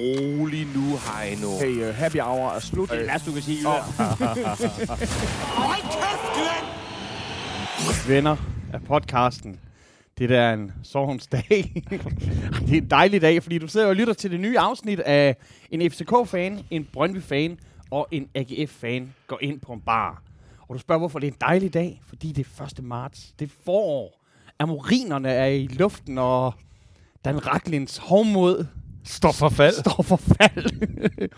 rolig nu, Heino. Hey, uh, happy hour er slut. Det er last, du kan sige. Venner af podcasten. Det er en sorgens dag. det er en dejlig dag, fordi du sidder og lytter til det nye afsnit af en FCK-fan, en Brøndby-fan og en AGF-fan går ind på en bar. Og du spørger, hvorfor det er en dejlig dag? Fordi det er 1. marts. Det er forår. Amorinerne er i luften, og Dan Raklins hovmod Står for fald står for fald.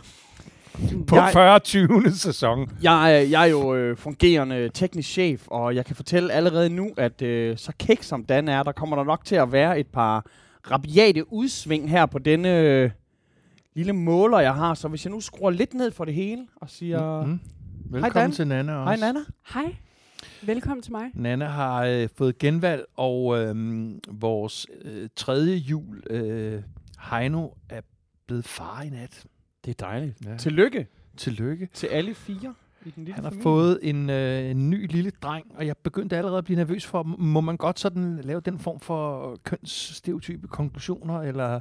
på Jeg- 40. 20. sæson. Jeg, er- jeg er jo øh, fungerende teknisk chef, og jeg kan fortælle allerede nu, at øh, så kæk som Dan er, der kommer der nok til at være et par rabiate udsving her på denne øh, lille måler, jeg har. Så hvis jeg nu skruer lidt ned for det hele og siger... Mm. Dan. Velkommen til Nana også. Hej Nana. Hej, velkommen til mig. Nana har øh, fået genvalg, og øh, vores øh, tredje jul, øh, Heino, er blevet far i nat. Det er dejligt. Ja. Tillykke Tillykke. til alle fire i den lille Han har familie. fået en, øh, en ny lille dreng, og jeg begyndte allerede at blive nervøs for, må man godt sådan lave den form for kønsstereotype konklusioner, eller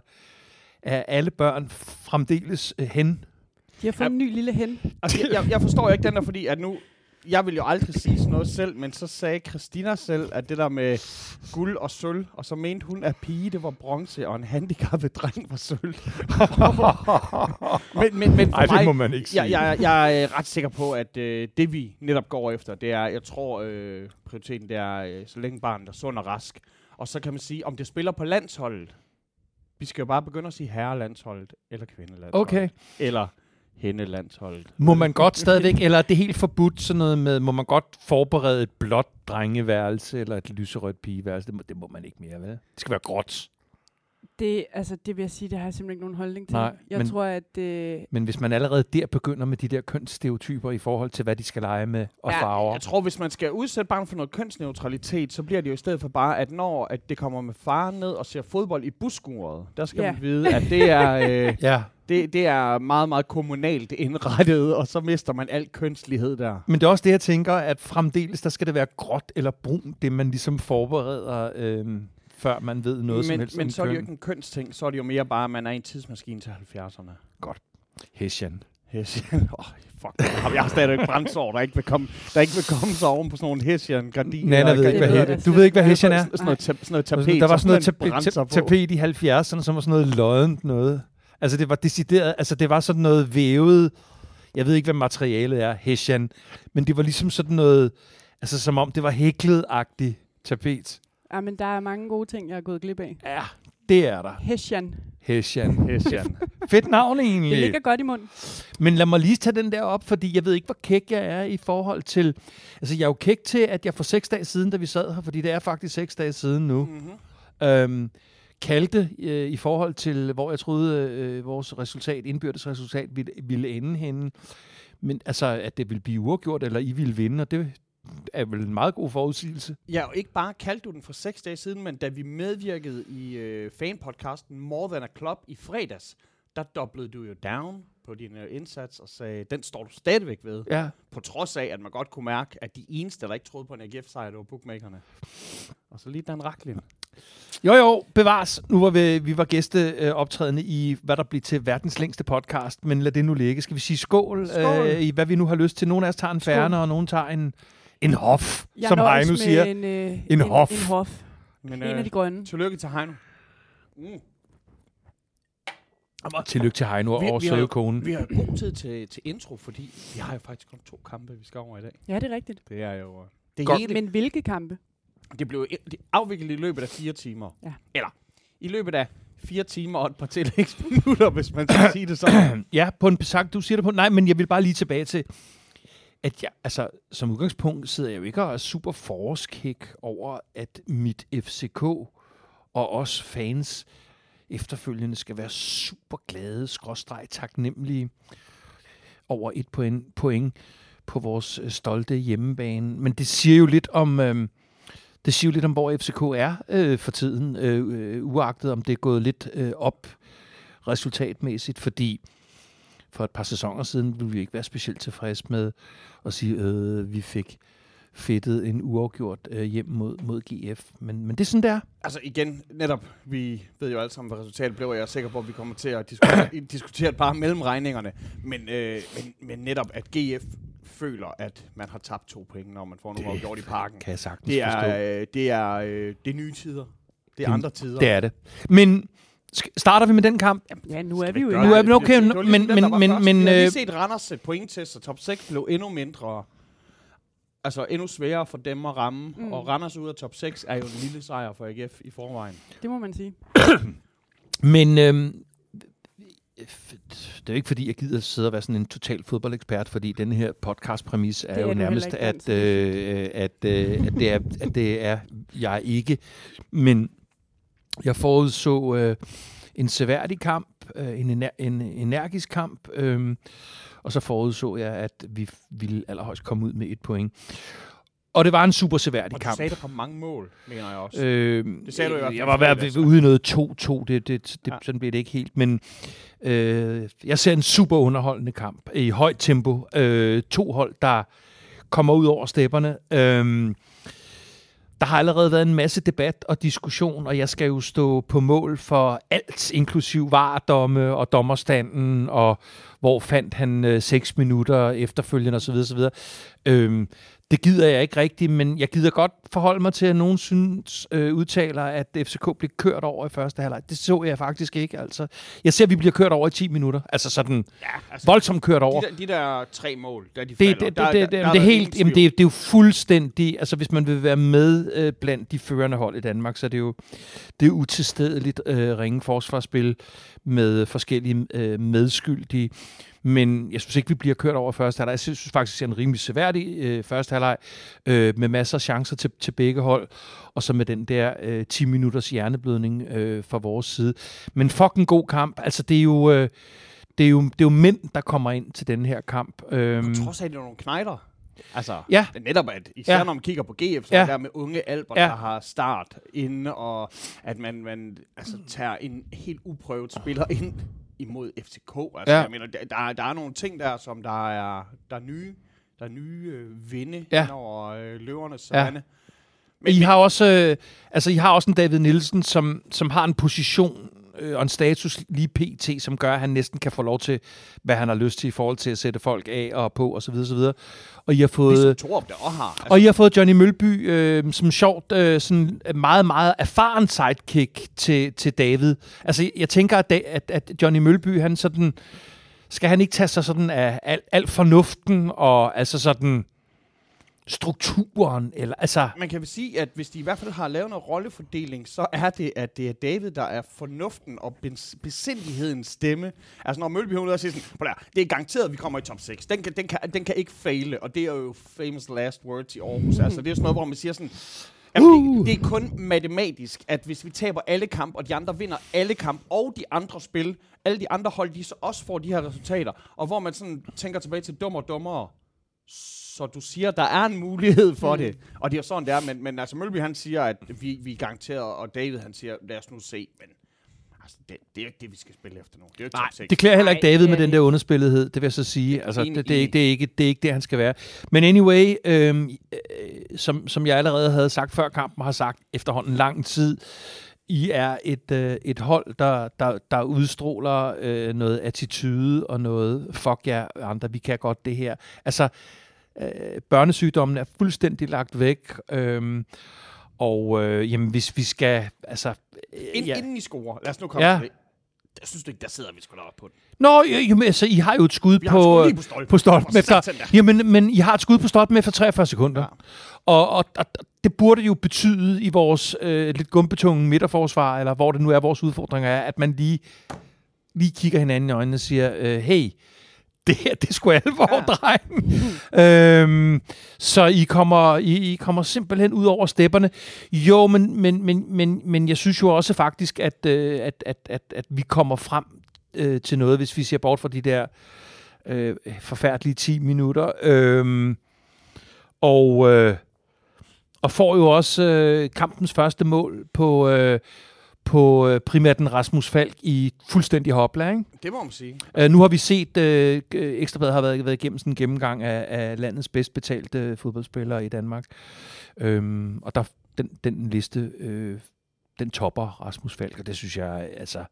er alle børn fremdeles øh, hen? De har fået Ja. en ny lille hen. Altså, jeg, jeg, jeg forstår ikke den der, fordi at nu... Jeg vil jo aldrig sige sådan noget selv, men så sagde Christina selv, at det der med guld og sølv, og så mente hun, at pige, det var bronze, og en handicappet dreng var sølv. men, men, men for Ej, mig, det må man ikke sige. jeg, jeg, jeg er ret sikker på, at øh, det vi netop går efter, det er, jeg tror, øh, prioriteten det er, øh, så længe barnet er sund og rask. Og så kan man sige, om det spiller på landsholdet. Vi skal jo bare begynde at sige herrelandsholdet, eller kvindelandsholdet. Okay. Eller hendelandsholdet. Må man godt stadigvæk, eller er det helt forbudt sådan noget med, må man godt forberede et blåt drengeværelse, eller et lyserødt pigeværelse? Det må, det må man ikke mere, vel? Det skal være gråt. Det, altså, det vil jeg sige, det har jeg simpelthen ikke nogen holdning til. Nej, jeg men- tror, at øh, Men hvis man allerede der begynder med de der kønsstereotyper i forhold til, hvad de skal lege med og Ja, farver. Jeg tror, hvis man skal udsætte barnet for noget kønsneutralitet, så bliver det jo i stedet for bare, at når at det kommer med faren ned og ser fodbold i busskuret, der skal Ja. man vide, at det er, øh, Ja, det, det er meget, meget kommunalt indrettet, og så mister man al kønslighed der. men det er også det, jeg tænker, at fremdeles, der skal det være gråt eller brun, det man ligesom forbereder, øhm, før man ved noget som men helst men om så er det jo ikke en kønsting, så er det jo mere bare, at man er i en tidsmaskine til 70'erne. Hessian. Hessian. Oh, fuck. Jeg har stadig ikke brændsår, der ikke vil komme, der ikke vil komme så oven på sådan nogle Hessian gardiner. Nana ved ikke, hvad ved he- jeg Du ved ikke, hvad Hessian er? Sådan noget, sådan noget tapet. der var så sådan noget tapet, tapet i 70'erne, som var sådan noget loddent noget. Altså det var decideret, altså det var sådan noget vævet, jeg ved ikke, hvad materialet er, hessian, men det var ligesom sådan noget, altså som om det var hæklet-agtigt tapet. ja, men der er mange gode ting, jeg er gået glip af. Ja, det er der. Hessian. Hessian. Hessian. Fedt navn Det egentlig. ligger godt i munden. Men lad mig lige tage den der op, fordi jeg ved ikke, hvor kæk jeg er i forhold til... Altså, jeg er jo kæk til, at jeg for seks dage siden, da vi sad her, fordi det er faktisk seks dage siden nu, Mm-hmm. øhm, kaldte øh, i forhold til, hvor jeg troede, øh, vores resultat, indbyrdes resultat, ville, ville ende henne. Men altså, at det ville blive uafgjort, eller I ville vinde, og det er vel en meget god forudsigelse. Ja, og ikke bare kaldte du den for seks dage siden, men da vi medvirkede i øh, fanpodcasten More Than a Club i fredags, der doblede du jo down på din øh, indsats og sagde, den står du stadigvæk ved. Ja. På trods af, at man godt kunne mærke, at de eneste, der ikke troede på en AGF-sejr, det var bookmakerne. Og så lige Dan Raklin. Jo, jo, bevares. Nu var vi, vi var gæsteoptrædende i, hvad der bliver til verdens længste podcast, men lad det nu ligge. Skal vi sige skål, Skål. Øh, i hvad vi nu har lyst til? Nogle af os tager en færne, og nogen tager en, en hof, Jeg som Heino siger. En, øh, En en, hof. En hof. Men En af øh, de grønne. tillykke til Heino. Mm. Tillykke til Heino Vi- og kone. Vi har god tid til, til intro, fordi vi har jo faktisk kun to kampe, vi skal over i dag. Ja, det er rigtigt. Det er jo... øh, Det Godt. hele, Men hvilke kampe? Det blev afviklet i løbet af fire timer. Ja. Eller i løbet af fire timer og et par tillægsminutter, hvis man skal sige det sådan. Ja, på en besagt, du siger det på. Nej, men jeg vil bare lige tilbage til, at jeg, altså, som udgangspunkt sidder jeg jo ikke og er super forårskæk over, at mit FCK og os fans efterfølgende skal være super glade, skråstreg, taknemmelige over et point, point på vores stolte hjemmebane. Men det siger jo lidt om, øh, det siger jo lidt om, hvor FCK er øh, for tiden, øh, øh, uagtet om det er gået lidt øh, op resultatmæssigt, fordi for et par sæsoner siden ville vi ikke være specielt tilfredse med at sige, øh, vi fik fedtet en uafgjort øh, hjem mod, mod GF. Men, men det er sådan, der. Altså igen, netop, vi ved jo alle sammen, hvad resultatet blev, og jeg er sikker på, at vi kommer til at diskutere, diskutere et par mellemregningerne. Men, øh, men, men netop, at GF føler, at man har tabt to point, når man får nogle gjort i parken. Kan jeg sagtens Det forstå. er, øh, det er, øh, det er nye tider. Det er Det- andre tider. Det er det. Men starter vi med den kamp? Ja, nu er vi vi jo gøre i Nu det? er vi okay, Det men- men- men- men, Vi har lige øh, set Randers sætte point til, så top 6 blev endnu mindre. Altså endnu sværere for dem at ramme. Mm. Og Randers ud af top 6 er jo en lille sejr for AGF i forvejen. Det må man sige. Men øhm, det er jo ikke fordi, jeg gider sidde og være sådan en total fodboldekspert, fordi den her podcast-præmis er er jo nærmest, at, øh, at, øh, at, det er, at det er jeg ikke. Men jeg forudså øh, en seværdig kamp, øh, en, ener- en energisk kamp, øh, og så forudså jeg, at vi ville allerhøjst komme ud med et point. Og det var en super seværdig Og kamp. sagde der på mange mål, mener jeg også. Øh, Det sagde du i hvert fald Jeg var ved ude i noget 2-2. Det, det, det, Ja. Sådan blev det ikke helt. Men øh, jeg ser en super underholdende kamp i højt tempo. Øh, to hold, der kommer ud over stepperne. Øh, der har allerede været en masse debat og diskussion, og jeg skal jo stå på mål for alt, inklusiv vardomme og dommerstanden, og hvor fandt han øh, seks minutter efterfølgende osv. osv. Øhm, det gider jeg ikke rigtigt, men jeg gider godt forholde mig til, at nogen synes, øh, udtaler, at FCK bliver kørt over i første halvleg. Det så jeg faktisk ikke. Altså, jeg ser, at vi bliver kørt over i 10 minutter. Altså sådan ja, altså, voldsomt kørt over. de, der, de der tre mål, der de Det, falder, det, det, der, det, det, der, det, der det er helt, jamen det, er, det er jo fuldstændig, altså hvis man vil være med øh, blandt de førende hold i Danmark, så er det jo det er utilstedeligt øh, ringe forsvarsspil med forskellige øh, medskyldige. Men jeg synes ikke, vi bliver kørt over første halvleg. Jeg synes faktisk, det er en rimelig seværdig øh, første halvleg, øh, med masser af chancer til, til begge hold, og så med den der øh, 10 minutters hjerneblødning øh, fra vores side. Men fucking god kamp. Altså, det er jo... Øh, det er, jo, det er jo mænd, der kommer ind til den her kamp. Øhm, På trods af, at det er nogle knejder. Altså, Ja. netop at, især Ja. når man kigger på GF, så Ja. ja. der med unge Albert, ja. der har start inde, og at man, man altså, tager en helt uprøvet spiller ind imod FCK. Altså, Ja. jeg mener, der, der, er- nogle ting der, som der er, der er nye, der er nye øh, vinde Ja. over øh, løvernes Ja. Men, Men I har også, øh, altså I har også en David Nielsen, som, som har en position øh, og en status lige pt, som gør, at han næsten kan få lov til, hvad han har lyst til i forhold til at sætte folk af og på osv. osv. Og I har fået... ligesom Torup der også har. Altså, Og I har fået Johnny Mølby øh, som sjovt, øh, sådan meget, meget erfaren sidekick til, til David. Altså, jeg tænker, at, at, at Johnny Mølby, han sådan, skal han ikke tage sig sådan af al, al fornuften og altså sådan strukturen, eller altså... man kan vel sige, at hvis de i hvert fald har lavet noget rollefordeling, så er det, at det er David, der er fornuften og bes- besindighedens stemme. Altså når Mølby og siger sådan, "Prøv at høre, det er garanteret, at vi kommer i top 6. Den kan, den kan, den kan ikke fejle, og det er jo famous last words i Aarhus. Altså det er sådan noget, hvor man siger sådan, Jamen, Uh. det, det er kun matematisk, at hvis vi taber alle kampe, og de andre vinder alle kampe, og de andre spil, alle de andre hold, de så også får de her resultater, og hvor man sådan tænker tilbage til dummer og dummere, så du siger, der er en mulighed for mm. det. Og det er jo sådan, det er. Men, men altså, Mølby, han siger, at vi, vi er garanteret, og David, han siger, lad os nu se. Men altså, det, det er jo ikke det, vi skal spille efter nu. Det er jo ikke Nej, top 6. det klæder heller ikke Nej, David det med den der underspillethed, det vil jeg så sige. Altså, det, det, er ikke, det, er ikke, det er ikke det, han skal være. Men anyway, øhm, øh, som, som jeg allerede havde sagt før kampen, har sagt efterhånden lang tid, I er et, øh, et hold, der, der, der udstråler øh, noget attitude og noget, fuck jer andre, vi kan godt det her. Altså, øh, børnesygdommen er fuldstændig lagt væk, øhm, og øh, jamen, hvis vi skal, altså... Øh, Ind, ja. Inden I scorer, lad os nu komme Ja. til det. Jeg synes du ikke, der sidder vi sgu da op på den. Nå, jo, jo, men altså, I har jo et skud på, øh, på stolpen. på stolpen efter... Jamen, men I har et skud på stolpen efter 43 sekunder. Ja. Og, og, og det burde jo betyde i vores øh, lidt gumpetunge midterforsvar, eller hvor det nu er, vores udfordringer er, at man lige, lige kigger hinanden i øjnene og siger, øh, hey, det her, det er sgu alvor, ja. Ja. dreng. øhm, så I kommer, I, I kommer simpelthen ud over stepperne. Jo, men, men, men, men, men jeg synes jo også faktisk, at, øh, at, at, at, at vi kommer frem øh, til noget, hvis vi ser bort fra de der øh, forfærdelige 10 minutter. Øhm, og, øh, og får jo også øh, kampens første mål på, øh, på øh, primært den Rasmus Falk i fuldstændig hopla, ikke? Det må man sige. Uh, nu har vi set, uh, Ekstrabladet har været, været igennem sådan en gennemgang af, af landets bedst betalte fodboldspillere i Danmark. Um, og der, den, den liste, uh, den topper Rasmus Falk, og det synes jeg, altså,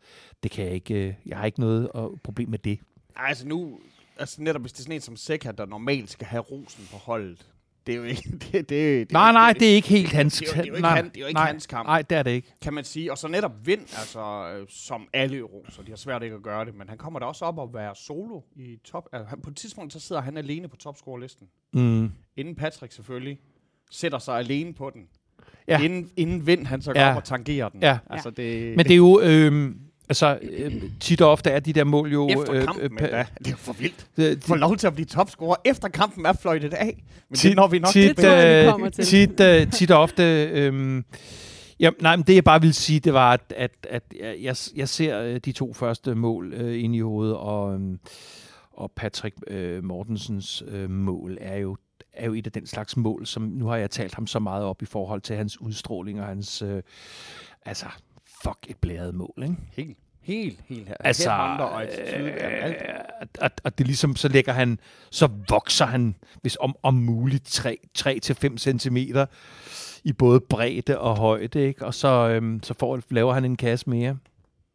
det kan jeg ikke, uh, jeg har ikke noget uh, problem med det. Ej, altså nu, altså netop hvis det er sådan en som Seca, der normalt skal have rosen på holdet, det er jo ikke... Det, det, det, nej, nej, det er ikke helt hans... Det, det, det, jo ikke, nej, han, det er jo ikke nej, hans kamp. Nej, det er det ikke. Kan man sige. Og så netop vind, altså, øh, som alle roser. De har svært ikke at gøre det, men han kommer da også op og være solo i top... Altså, på et tidspunkt, så sidder han alene på topscore-listen. Mm. Inden Patrick selvfølgelig sætter sig alene på den. Ja. Inden, inden vind, han så går Ja. op og tangerer den. Ja. Altså, det, Men det er jo... Øh, altså, øh, tit og ofte er de der mål jo... efter kampen, øh, da, det er for vildt. det, Få lov til at blive topscorer, efter kampen er fløjtet af. Men tit, det når vi nok tit, Det tror jeg, vi øh, kommer til. tit, øh, tit og ofte... Øh, ja, nej, men det jeg bare vil sige, det var, at, at, at jeg, jeg ser øh, de to første mål øh, ind i hovedet, og, øh, og Patrick øh, Mortensens øh, mål er jo er jo et af den slags mål, som nu har jeg talt ham så meget op i forhold til hans udstråling og hans, øh, altså, fuck et blæret mål, ikke? Helt, helt, helt her. Altså, og attitude, øh, at, at det ligesom, så lægger han, så vokser han, hvis om, om muligt, 3-5 cm i både bredde og højde, ikke? Og så, øhm, så får, laver han en kasse mere.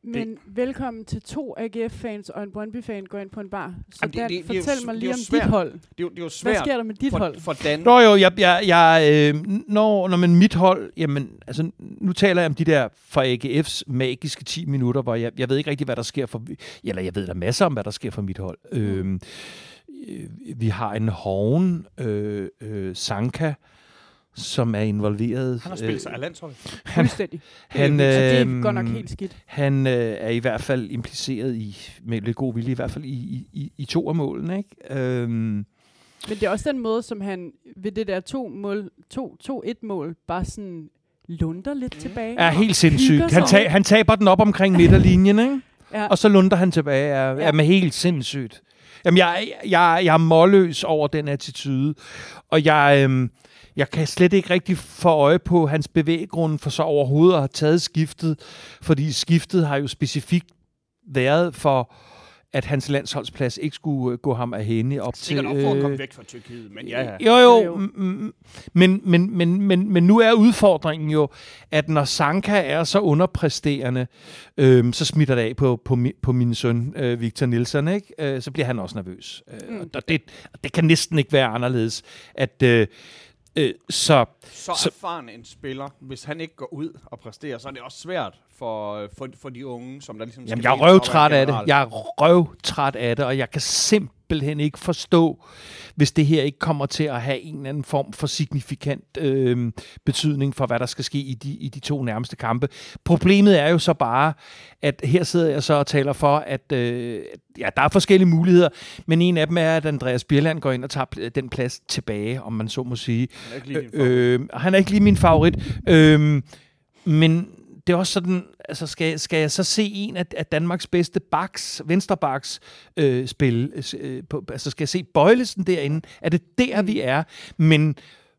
Men det. velkommen til to AGF-fans og en Brøndby-fan går ind på en bar. Så Jamen, det- Dan, det- det jo fortæl mig det er lige jo om svært. dit hold. Det, er jo, det er jo Hvad svært sker der med dit for, hold? for Dan. Nå jo, jeg, jeg, jeg, øh, når, når man mit hold, jamen, altså, nu taler jeg om de der for AGF's magiske 10 minutter, hvor jeg, jeg ved ikke rigtig, hvad der sker for, eller jeg ved der masser om, hvad der sker for mit hold. Mm. Øh, øh, vi har en Hoven, øh, øh, Sanka, som er involveret. Han har spillet sig af landsholdet. Fuldstændig. Han, og det er godt nok helt skidt. Han øh, er i hvert fald impliceret i, med lidt god vilje, i hvert fald i, i, i, i to af målene. Ikke? Øhm, Men det er også den måde, som han ved det der to mål, to, to et mål bare sådan lunder lidt tilbage. er helt sindssygt. Han, sig. ta- han taber den op omkring midterlinjen, ikke? Ja. og så lunder han tilbage. Er, Ja. er med helt sindssygt. Jamen, jeg, jeg, jeg er målløs over den attitude, og jeg, øhm, jeg kan slet ikke rigtig få øje på hans bevæggrund for så overhovedet at have taget skiftet, fordi skiftet har jo specifikt været for, at hans landsholdsplads ikke skulle øh, gå ham af hende op til... Sikkert op for at komme øh, væk fra Tyrkiet, men ja, ja. Jo, Jo, men, men, men, men, men nu er udfordringen jo, at når Sanka er så underpræsterende, øhm, så smitter det af på, på, på min søn, øh, Victor Nielsen, ikke? Øh, så bliver han også nervøs. Øh, Mm. og det, det kan næsten ikke være anderledes. At, øh, øh, så Så erfaren en spiller, hvis han ikke går ud og præsterer, så er det også svært for, for, for de unge, som der ligesom Jamen, jeg er røvtræt af det. Jeg er røvtræt af det, og jeg kan simpelthen ikke forstå, hvis det her ikke kommer til at have en eller anden form for signifikant øh, betydning for, hvad der skal ske i de, i de to nærmeste kampe. Problemet er jo så bare, at her sidder jeg så og taler for, at øh, ja, der er forskellige muligheder, men en af dem er, at Andreas Bjelland går ind og tager den plads tilbage, om man så må sige. Han er ikke lige din favorit. Øh, han er ikke lige min favorit. Øh, men det er også sådan, altså skal, skal jeg så se en af, af Danmarks bedste backs, venstrebacks øh, spille, øh, på, altså skal jeg se Bøjlesen derinde? Er det der, vi er? Men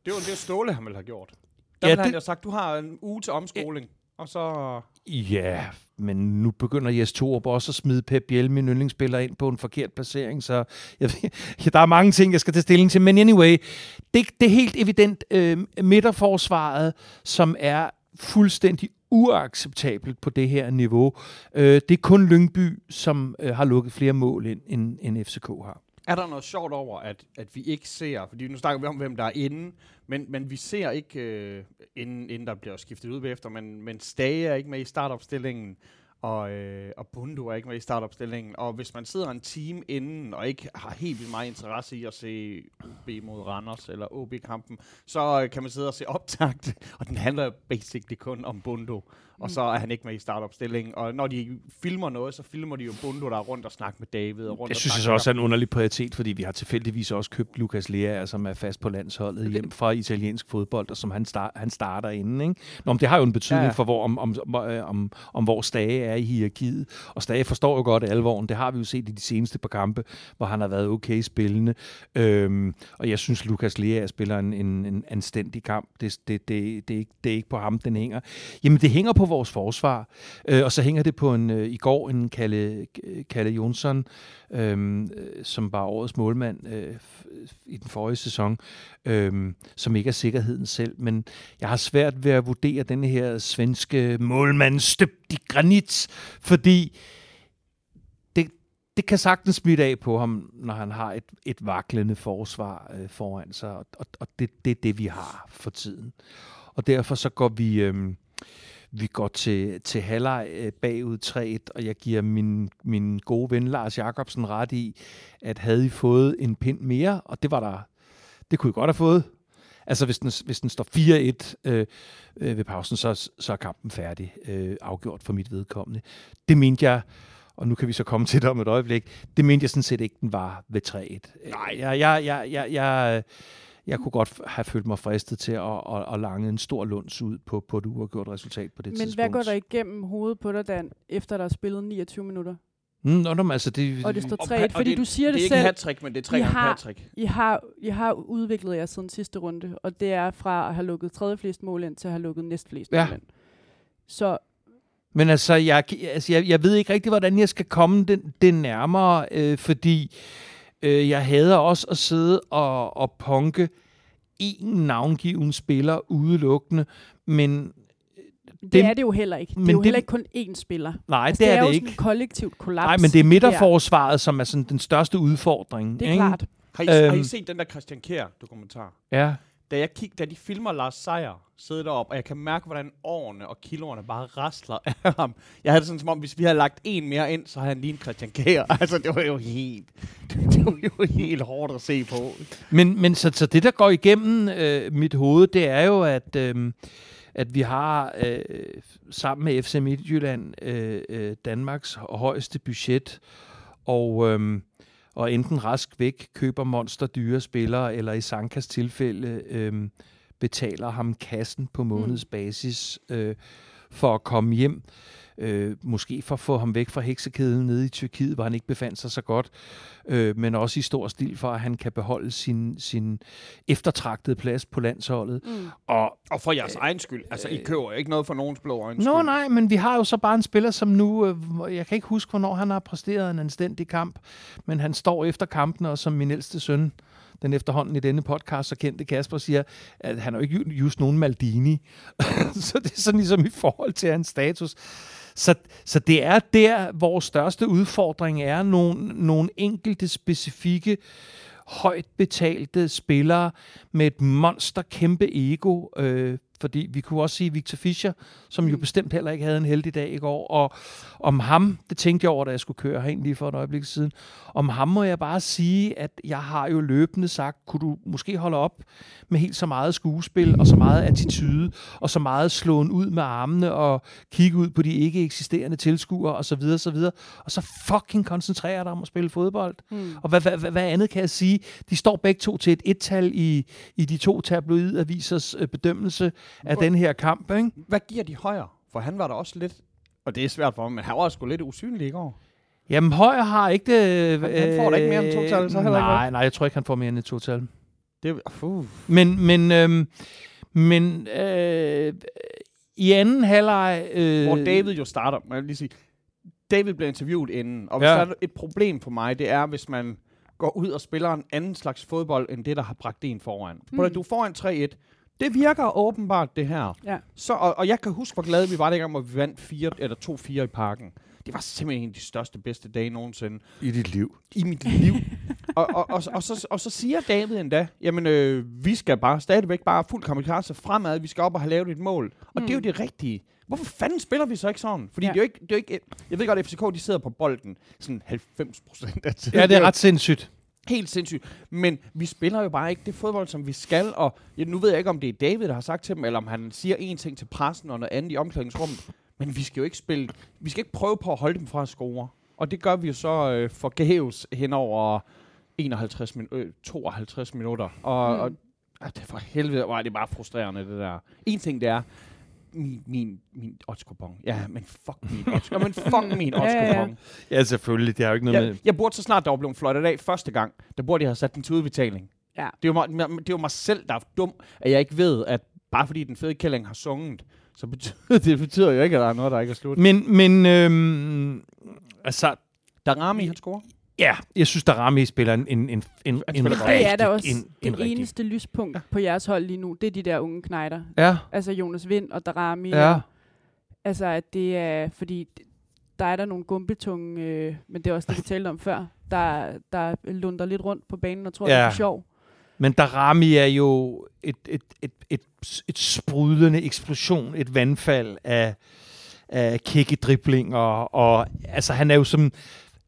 Det var det, Ståle han ville have gjort. Ja, Der ja, ville det- han jo sagt, du har en uge til omskoling, og så... ja, men nu begynder Jes Torup også at smide Pep Biel, min yndlingsspiller, ind på en forkert placering, så jeg, ja, der er mange ting, jeg skal tage stilling til. Men anyway, det, det er helt evident øh, midterforsvaret, som er fuldstændig uacceptabelt på det her niveau. Øh, det er kun Lyngby, som øh, har lukket flere mål ind, end, end FCK har. Er der noget sjovt over, at, at vi ikke ser, fordi nu snakker vi om, hvem der er inde, men, men vi ser ikke, øh, inden, inden der bliver skiftet ud bagefter, men, men Stage er ikke med i startopstillingen, og, øh, og Bundo er ikke med i startopstillingen, og hvis man sidder en team inden, og ikke har helt vildt meget interesse i at se OB mod Randers, eller OB-kampen, så øh, kan man sidde og se optakt, og den handler basically kun om Bundo, og så er han ikke med i startopstillingen, og når de filmer noget, så filmer de jo Bundo, der er rundt og snakker med David, og rundt Det og synes jeg så også er en underlig prioritet, fordi vi har tilfældigvis også købt Lukas Lea, som er fast på landsholdet hjem fra italiensk fodbold, og som han, start, han starter inden. Ikke? Nå, men det har jo en betydning Ja, for, hvor, om, om, om, øh, om, om hvor Stage er er i hierarkiet. Og Stage forstår jo godt alvoren. Det har vi jo set i de seneste par kampe, hvor han har været okay spillende. Øhm, og jeg synes, Lukas Lea spiller en, en, en anstændig kamp. Det, det, det, det, er ikke, det er ikke på ham, den hænger. Jamen, det hænger på vores forsvar. Øh, og så hænger det på en øh, i går en Kalle, Kalle Jonsson, øhm, øh, som var årets målmand øh, i den forrige sæson, øh, som ikke er sikkerheden selv. Men jeg har svært ved at vurdere den her svenske målmand støbt i granit, fordi det, det kan sagtens smitte af på ham, når han har et, et vaklende forsvar øh, foran sig, og, og det, det er det, vi har for tiden. Og derfor så går vi... Øh, vi går til, til halvleg øh, bagud 3-1, og jeg giver min, min gode ven Lars Jakobsen ret i, at havde I fået en pind mere, og det var der, det kunne I godt have fået. Altså hvis den, hvis den står 4-1 øh, øh, ved pausen, så, så er kampen færdig, øh, afgjort for mit vedkommende. Det mente jeg, og nu kan vi så komme til det om et øjeblik, det mente jeg sådan set ikke, den var ved 3-1. Nej. Jeg, jeg, jeg, jeg, jeg, jeg kunne godt have følt mig fristet til at, at, at lange en stor lunds ud på, på et uafgjort resultat på det Men tidspunkt. hvad går der igennem hovedet på dig, Dan, efter der er spillet 29 minutter? Mm, nå, nå, altså det, Og det står Og 3 pa- og fordi det- du siger det, det er ikke selv. en hat men det er tre I gange har- hat I har, I har udviklet jer siden sidste runde, og det er fra at have lukket tredje flest mål ind til at have lukket næst flest Ja. mål ind. Så Men altså, jeg, altså jeg, jeg ved ikke rigtig, hvordan jeg skal komme den, det nærmere, øh, fordi øh, jeg hader også at sidde og, og punke en navngiven spiller udelukkende, men det, Det- er det jo heller ikke. Det men er jo det- heller ikke kun én spiller. nej, Altså, det, er jo det sådan ikke. et kollektivt kollaps. Nej, men det er midterforsvaret, som er sådan den største udfordring. Det er ikke? klart. Har I, har I Øhm. set den der Christian Kjær dokumentar? Ja. Da, jeg kig, da de filmer Lars Seier sidde deroppe, og jeg kan mærke, hvordan årene og kiloerne bare rasler af ham. Jeg havde det sådan som om, hvis vi havde lagt en mere ind, så havde han lige en Christian Kjær. Altså, det var jo helt, det var jo helt hårdt at se på. Men, men så, så det, der går igennem øh, mit hoved, det er jo, at, øh, at vi har øh, sammen med FC Midtjylland øh, øh, Danmarks højeste budget, og, øh, og enten rask væk køber monster dyre spillere, eller i Sankas tilfælde øh, betaler ham kassen på månedsbasis øh, for at komme hjem. Øh, måske for at få ham væk fra heksekæden nede i Tyrkiet, hvor han ikke befandt sig så godt, øh, men også i stor stil for, at han kan beholde sin, sin eftertragtede plads på landsholdet. Mm. Og Og for jeres egen skyld. Altså, I køber ikke noget for nogens blå øjne Nå nej, men vi har jo så bare en spiller, som nu, øh, jeg kan ikke huske, hvornår han har præsteret en anstændig kamp, men han står efter kampen, og som min ældste søn, den efterhånden i denne podcast, så kendte Kasper, siger, at han er jo ikke ju- just nogen Maldini. så det er sådan ligesom i forhold til hans status. Så, så det er der, vores største udfordring er nogle, nogle enkelte specifikke højt betalte spillere med et monster kæmpe ego. Øh, fordi vi kunne også sige Victor Fischer, som jo bestemt heller ikke havde en heldig dag i går. Og om ham, det tænkte jeg over, da jeg skulle køre herind lige for et øjeblik siden, om ham må jeg bare sige, at jeg har jo løbende sagt, kunne du måske holde op med helt så meget skuespil, og så meget attitude, og så meget slåen ud med armene, og kigge ud på de ikke eksisterende tilskuere, og så videre, så videre. Og så fucking koncentrere dig om at spille fodbold. Mm. Og hvad, hvad, hvad, hvad andet kan jeg sige? De står begge to til et et-tal i, i de to tabloidavisers øh, bedømmelse af Hvor- den her kamp. Ikke? Hvad giver de højere? For han var der også lidt... Og det er svært for ham, men han var også sgu lidt usynlig i går. Jamen, Højer har ikke det... Han- han får da ikke mere end to tal, så heller ikke, Nej, nej, jeg tror ikke, han får mere end et to-tal. Det, uh. Men, men, øhm, men øh, i anden halvleg... Øh, Hvor David jo starter, må jeg lige sige. David bliver interviewet inden, og hvis Ja. der er et problem for mig, det er, hvis man går ud og spiller en anden slags fodbold, end det, der har bragt en foran. Mm. Mm. Du er foran 3-1. Det virker åbenbart, det her. Ja. Så, og, og jeg kan huske, hvor glade vi var dengang, hvor vi vandt 4, eller 2-4 i parken. Det var simpelthen en af de største, bedste dage nogensinde I dit liv. i mit liv. og, og, og, og, så, og så siger David endda, jamen øh, vi skal bare stadigvæk bare fuld kamikaze fremad, vi skal op og have lavet et mål. Og det er jo Mm. det rigtige. Hvorfor fanden spiller vi så ikke sådan? Fordi ja. det, er jo ikke, det er jo ikke... Jeg ved godt, at FCK de sidder på bolden sådan 90 procent af tiden. Ja, det er ret sindssygt. Helt sindssygt. Men vi spiller jo bare ikke det fodbold, som vi skal. Og ja, nu ved jeg ikke, om det er David, der har sagt til dem, eller om han siger en ting til pressen og noget andet i omklædningsrummet. Men vi skal jo ikke spille... Vi skal ikke prøve på at holde dem fra at score. Og det gør vi jo så øh, forgæves hen over 51 min- øh, 52 minutter. Og, Mm. og ah, det for helvede var det bare frustrerende, det der. En ting det er, min, min, min odds-kupon. Ja, men fuck min odds. Ja, men fuck min Ja, ja, ja. selvfølgelig. Det har jo ikke noget Jeg, jeg burde så snart, der var blevet fløjtet af første gang, der burde jeg have sat den til udbetaling. Ja. Det er jo mig, det er jo mig selv, der er dum, at jeg ikke ved, at bare fordi den fede kælling har sunget, så betyder det betyder jo ikke, at der er noget, der ikke er slut. Men, men øhm, altså, Darami, han scorer. Ja, jeg synes, Darami spiller en, en, en, en, en godt. Det er da rigtig- også en, det en rigtig- eneste lyspunkt på jeres hold lige nu. Det er de der unge knejder. Ja, Altså Jonas Vind og Darami. ja. Og, altså, at det er... Fordi der er der nogle gumbetunge, øh, men det er også det, vi talte om før, der, der lunder lidt rundt på banen og tror, ja. det er for sjov. Men Darami er jo et, et, et, et, et sprudlende eksplosion, et vandfald af, af kække driblinger, og altså han er jo som,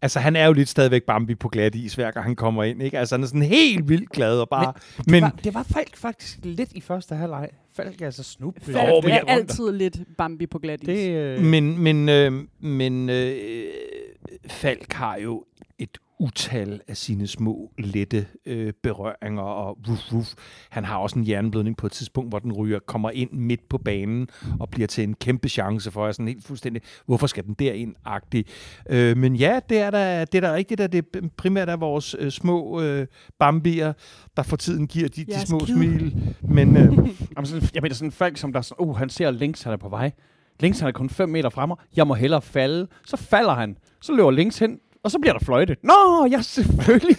altså han er jo lidt stadigvæk Bambi på glat is, hver gang han kommer ind, ikke? Altså han er sådan helt vildt glad og bare, men, Men, det, var, det var Falk faktisk lidt i første halvleg. Falk er altså snup. Falk men er jeg- altid lidt Bambi på glat is. Det, øh, men, men, øh, men øh, Falk har jo et utal af sine små, lette øh, berøringer og ruff, ruff. Han har også en jernblødning på et tidspunkt, hvor den ryger, kommer ind midt på banen og bliver til en kæmpe chance for jer. Sådan helt fuldstændig, hvorfor skal den derind agtig øh, Men ja, det er da, det er da rigtigt, at det primært er vores øh, små øh, bambier, der for tiden giver de, de små kid. smil. Men øh, jeg mener sådan en Falk, som der er sådan, uh, han ser links, han er på vej. Links, han er kun 5 meter fremme. Jeg må hellere falde. Så falder han. Så løber links hen, og så bliver der fløjtet. Nå, ja, selvfølgelig.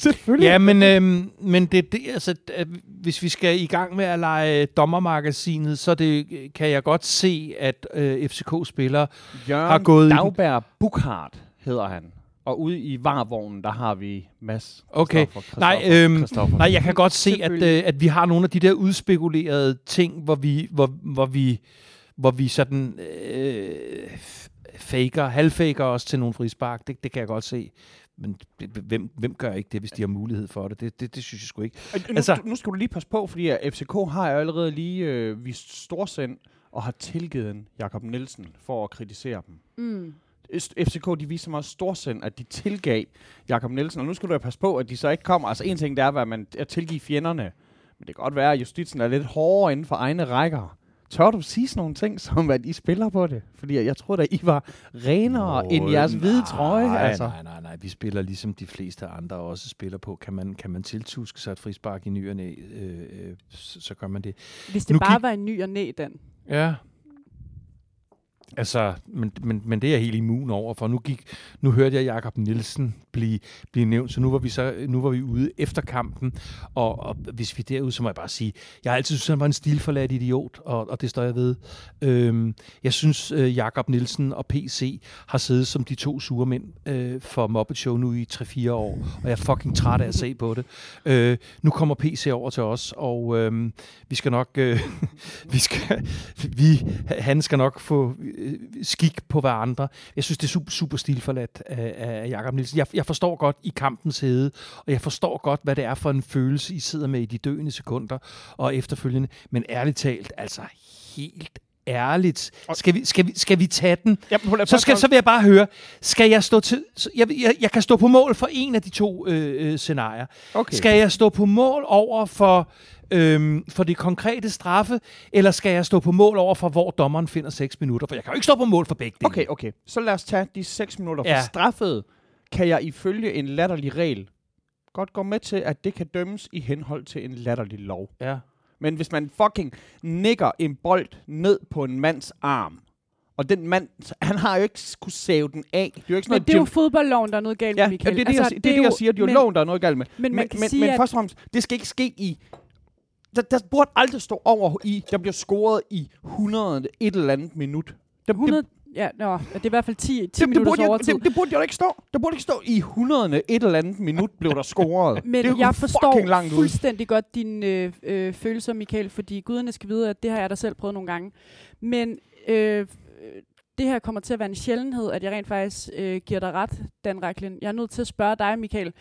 selvfølgelig. Ja, men, øhm, men det, det, altså, øh, hvis vi skal i gang med at lege dommermagasinet, så det, kan jeg godt se, at øh, FCK-spillere Jørgen har gået den- Dagberg Bukhardt hedder han. Og ude i varvognen, der har vi Mads. Okay. Christoffer, Nej, øhm, Christoffer. Nej, jeg kan godt se, at, øh, at vi har nogle af de der udspekulerede ting, hvor vi, hvor, hvor vi, hvor vi sådan øh, faker, halvfaker os til nogle frispark. Det, det kan jeg godt se. Men hvem, hvem gør ikke det, hvis de har mulighed for det? Det, det, det synes jeg sgu ikke. Nu, altså- nu skal du lige passe på, fordi FCK har jo allerede lige øh, vist storsind og har tilgivet Jakob Nielsen for at kritisere dem. Mm. FCK, de viser meget storsind, at de tilgav Jakob Nielsen. Og nu skal du jo passe på, at de så ikke kommer. Altså en ting, det er, at man at tilgive fjenderne. Men det kan godt være, at justitsen er lidt hårdere inden for egne rækker. Tør du sige sådan nogle ting, som at I spiller på det? Fordi jeg tror da, I var renere end jeres hvide trøje. Nej, Altså. nej, nej, nej. Vi spiller ligesom de fleste andre også spiller på. Kan man, kan man tiltuske sig et frispark i ny og næ, øh, øh, så, så gør man det. Hvis det Nu bare gik- var en ny og næ, den. Ja. Altså, men, men, men det er jeg helt immun over, for nu gik, nu hørte jeg Jakob Nielsen blive, blive nævnt, så nu var vi så nu var vi ude efter kampen, og, og hvis vi derude, så må jeg bare sige, jeg har altid synes, han var en stilforladt idiot, og, og det står jeg ved. Øhm, jeg synes, øh, Jakob Nielsen og PC har siddet som de to sure mænd øh, for Muppet Show nu i 3-4 år, og jeg er fucking træt af at se på det. Øh, nu kommer PC over til os, og øh, vi skal nok, øh, vi skal, vi, han skal nok få øh, skik på hverandre. Jeg synes, det er super, super stilforladt af, af Jakob Nielsen. Jeg, jeg forstår godt i kampens hede, og jeg forstår godt, hvad det er for en følelse, I sidder med i de døende sekunder og efterfølgende. Men ærligt talt, altså helt ærligt, skal vi, skal vi, skal vi tage den? Ja, prøv, lige- Så, skal, så vil jeg bare høre, skal jeg stå til... Jeg, jeg, jeg kan stå på mål for en af de to øh, øh, scenarier. okay. Skal jeg stå på mål over for, øhm, for det konkrete straffe, eller skal jeg stå på mål over for, hvor dommeren finder 6 minutter? For jeg kan jo ikke stå på mål for begge dele. Okay, okay. Så lad os tage de 6 minutter. For Ja. straffet kan jeg ifølge en latterlig regel godt gå med til, at det kan dømmes i henhold til en latterlig lov. Ja. Men hvis man fucking nikker en bold ned på en mands arm, og den mand, han har jo ikke kunne save den af. Det er jo ikke sådan Men noget, det er jo fodboldloven, der er noget galt Ja, med, Michael. Michael. det er det, altså, jeg, det, er det, jeg siger. Det er jo men- loven, der er noget galt med. Men man men, kan men, sige, men at- først og fremmest, det skal ikke ske i... Der, der burde aldrig stå over i, der bliver scoret i 100 et eller andet minut. Der, 100, ja, nå, det er i hvert fald 10, 10 det, det, det, minutters burde, jeg, overtid. det, det burde jo ikke stå. Der burde ikke stå i 100 et eller andet minut blev der scoret. Men det er jeg forstår langt ud. fuldstændig godt dine øh, øh, følelser, Michael, fordi guderne skal vide, at det har jeg da selv prøvet nogle gange. Men øh, det her kommer til at være en sjældenhed, at jeg rent faktisk øh, giver dig ret, Dan Reklin. Jeg er nødt til at spørge dig, Michael.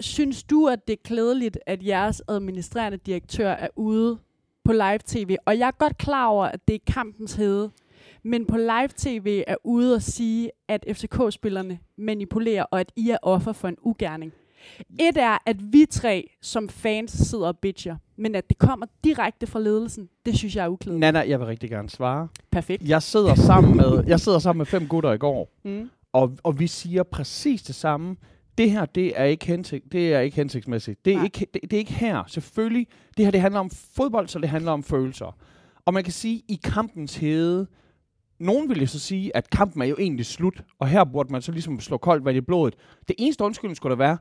Synes du, at det er klædeligt, at jeres administrerende direktør er ude på live-tv? Og jeg er godt klar over, at det er kampens hede. Men på live-tv er ude og sige, at FCK-spillerne manipulerer, og at I er offer for en ugerning. Et er, at vi tre som fans sidder og bitcher, men at det kommer direkte fra ledelsen, det synes jeg er uklædeligt. Nana, jeg vil rigtig gerne svare. Perfekt. Jeg sidder sammen med, jeg sidder sammen med fem gutter i går, Mm. og, og vi siger præcis det samme. Det her, det er ikke, hensigt, det er ikke hensigtsmæssigt. Det er Nej. ikke, det, det er ikke her. Selvfølgelig, det her det handler om fodbold, så det handler om følelser. Og man kan sige, i kampens hede, nogen vil jo så sige, at kampen er jo egentlig slut, og her burde man så ligesom slå koldt vand i blodet. Det eneste undskyldning skulle da være,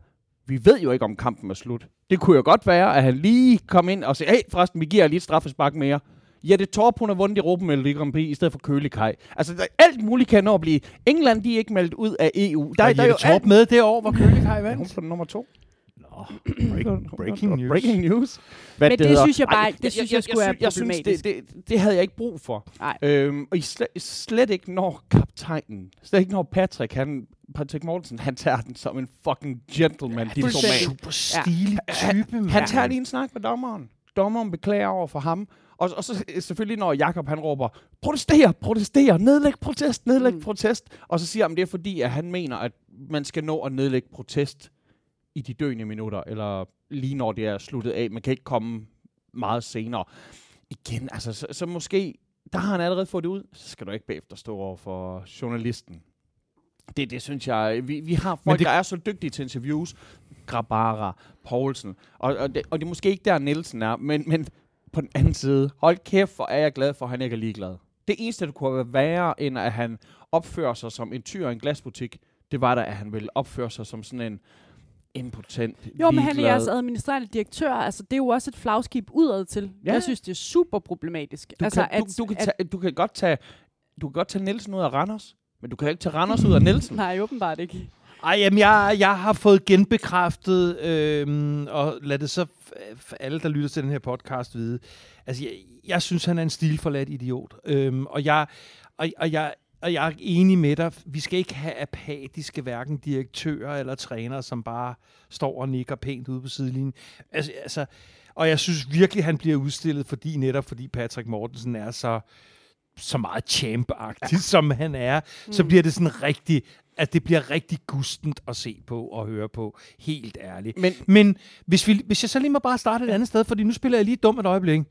vi ved jo ikke, om kampen er slut. Det kunne jo godt være, at han lige kom ind og sagde, hey, forresten, vi giver lige et straffespark mere. Ja, det Torp, hun har vundet Europa Melodi Grand Prix i stedet for Kølikaj. Altså, der, alt muligt kan nå at blive. England, de er ikke meldt ud af EU. Der, der er jo Torp med det år, hvor Kølikaj Hun vandt. på nummer to. Nå, breaking news. Breaking news. Hvad Men det hedder. synes jeg bare- Ej, det synes jeg sgu er synes- Jeg synes, problematisk. det, det, det havde jeg ikke brug for. Nej. Øhm, og i slet, slet ikke når kaptajnen, slet ikke når Patrick, han, Patrick Mortensen, han tager den som en fucking gentleman fuldstændig. diplomat. Super stilig type, mand. Han tager lige en snak med dommeren. Dommeren beklager over for ham. Og, og så selvfølgelig, når Jakob han råber, protester, protester, nedlæg protest, nedlæg mm. protest. Og så siger han, det er fordi, at han mener, at man skal nå at nedlægge protest i de døende minutter, eller lige når det er sluttet af. Man kan ikke komme meget senere. Igen, altså, så, så måske, der har han allerede fået det ud, så skal du ikke bagefter stå over for journalisten. Det, det synes jeg, vi, vi har folk, det- det... der er så dygtige til interviews. Grabara, Poulsen, og, og, det, og det er måske ikke der, Nielsen er, men, men på den anden side, hold kæft, hvor er jeg glad for, at han ikke er ligeglad. Det eneste, der kunne være værre, end at han opfører sig som en tyr i en glasbutik, det var da, at han ville opføre sig som sådan en impotent, Jo, men han er jeres administrerende direktør. Altså, det er jo også et flagskib udad til. Ja. Jeg synes, det er super problematisk. Du, altså, kan, du, du, kan tage, du kan godt tage du kan godt tage Nielsen ud af Randers, men du kan ikke tage Randers ud af Nielsen. Nej, åbenbart ikke. Ej, jamen, jeg, jeg har fået genbekræftet, øhm, og lad det så f- f- alle, der lytter til den her podcast, vide. Altså, jeg, jeg synes, han er en stilforladt idiot. Øhm, og, jeg, og, og, jeg, og jeg er enig med dig. Vi skal ikke have apatiske hverken direktører eller trænere, som bare står og nikker pænt ude på sidelinjen. Altså, altså, og jeg synes virkelig, han bliver udstillet, fordi netop fordi Patrick Mortensen er så så meget champ-agtig, som han er, mm. så bliver det sådan rigtig, at det bliver rigtig gustent at se på og høre på, helt ærligt. Men Men hvis, vi, hvis jeg så lige må bare starte et andet sted, fordi nu spiller jeg lige dumt et øjeblik.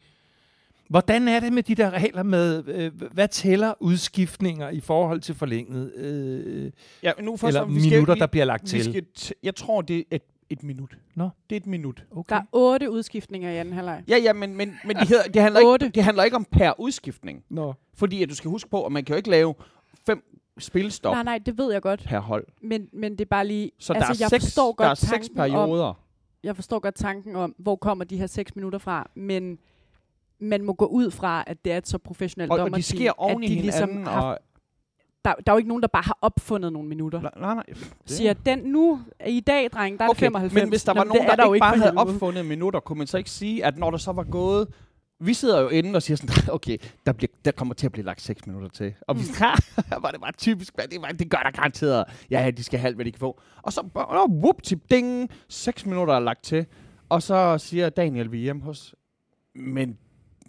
Hvordan er det med de der regler med, øh, hvad tæller udskiftninger i forhold til forlænget, øh, ja, nu først, eller vi skal- minutter, vi- der bliver lagt vi til? skal t- jeg tror, det er et, et minut. Nå. Det er et minut. Okay. Der er otte udskiftninger i anden halvleg. Ja, ja, men, men, men det, hedder, det, handler ikke, det handler ikke om per udskiftning. Nå. Fordi at du skal huske på, at man kan jo ikke lave fem spilstop Nej, nej, det ved jeg godt. per hold. Men, men det er bare lige... Så altså, der, er jeg seks, forstår der er godt seks tanken om, perioder. jeg forstår godt tanken om, hvor kommer de her seks minutter fra, men man må gå ud fra, at det er et så professionelt Og, og de dommerteam, sker oven at i de ligesom hinanden. har, og, der, der er jo ikke nogen, der bare har opfundet nogle minutter. nej, nej, nej. Det- Siger, den nu, i dag, dreng, der er det 95. Men hvis der var men nogen, det er der, jo ikke bare havde opfundet minutter, kunne man så ikke sige, at når der så var gået... Vi sidder jo inde og siger sådan, okay, der, bliver, der kommer til at blive lagt 6 minutter til. Og vi Mm. var det bare typisk, det, var, det gør der garanteret. Ja, ja, de skal have alt, hvad de kan få. Og så, oh, whoop, tip, ding, 6 minutter er lagt til. Og så siger Daniel, vi er hjemme hos... Men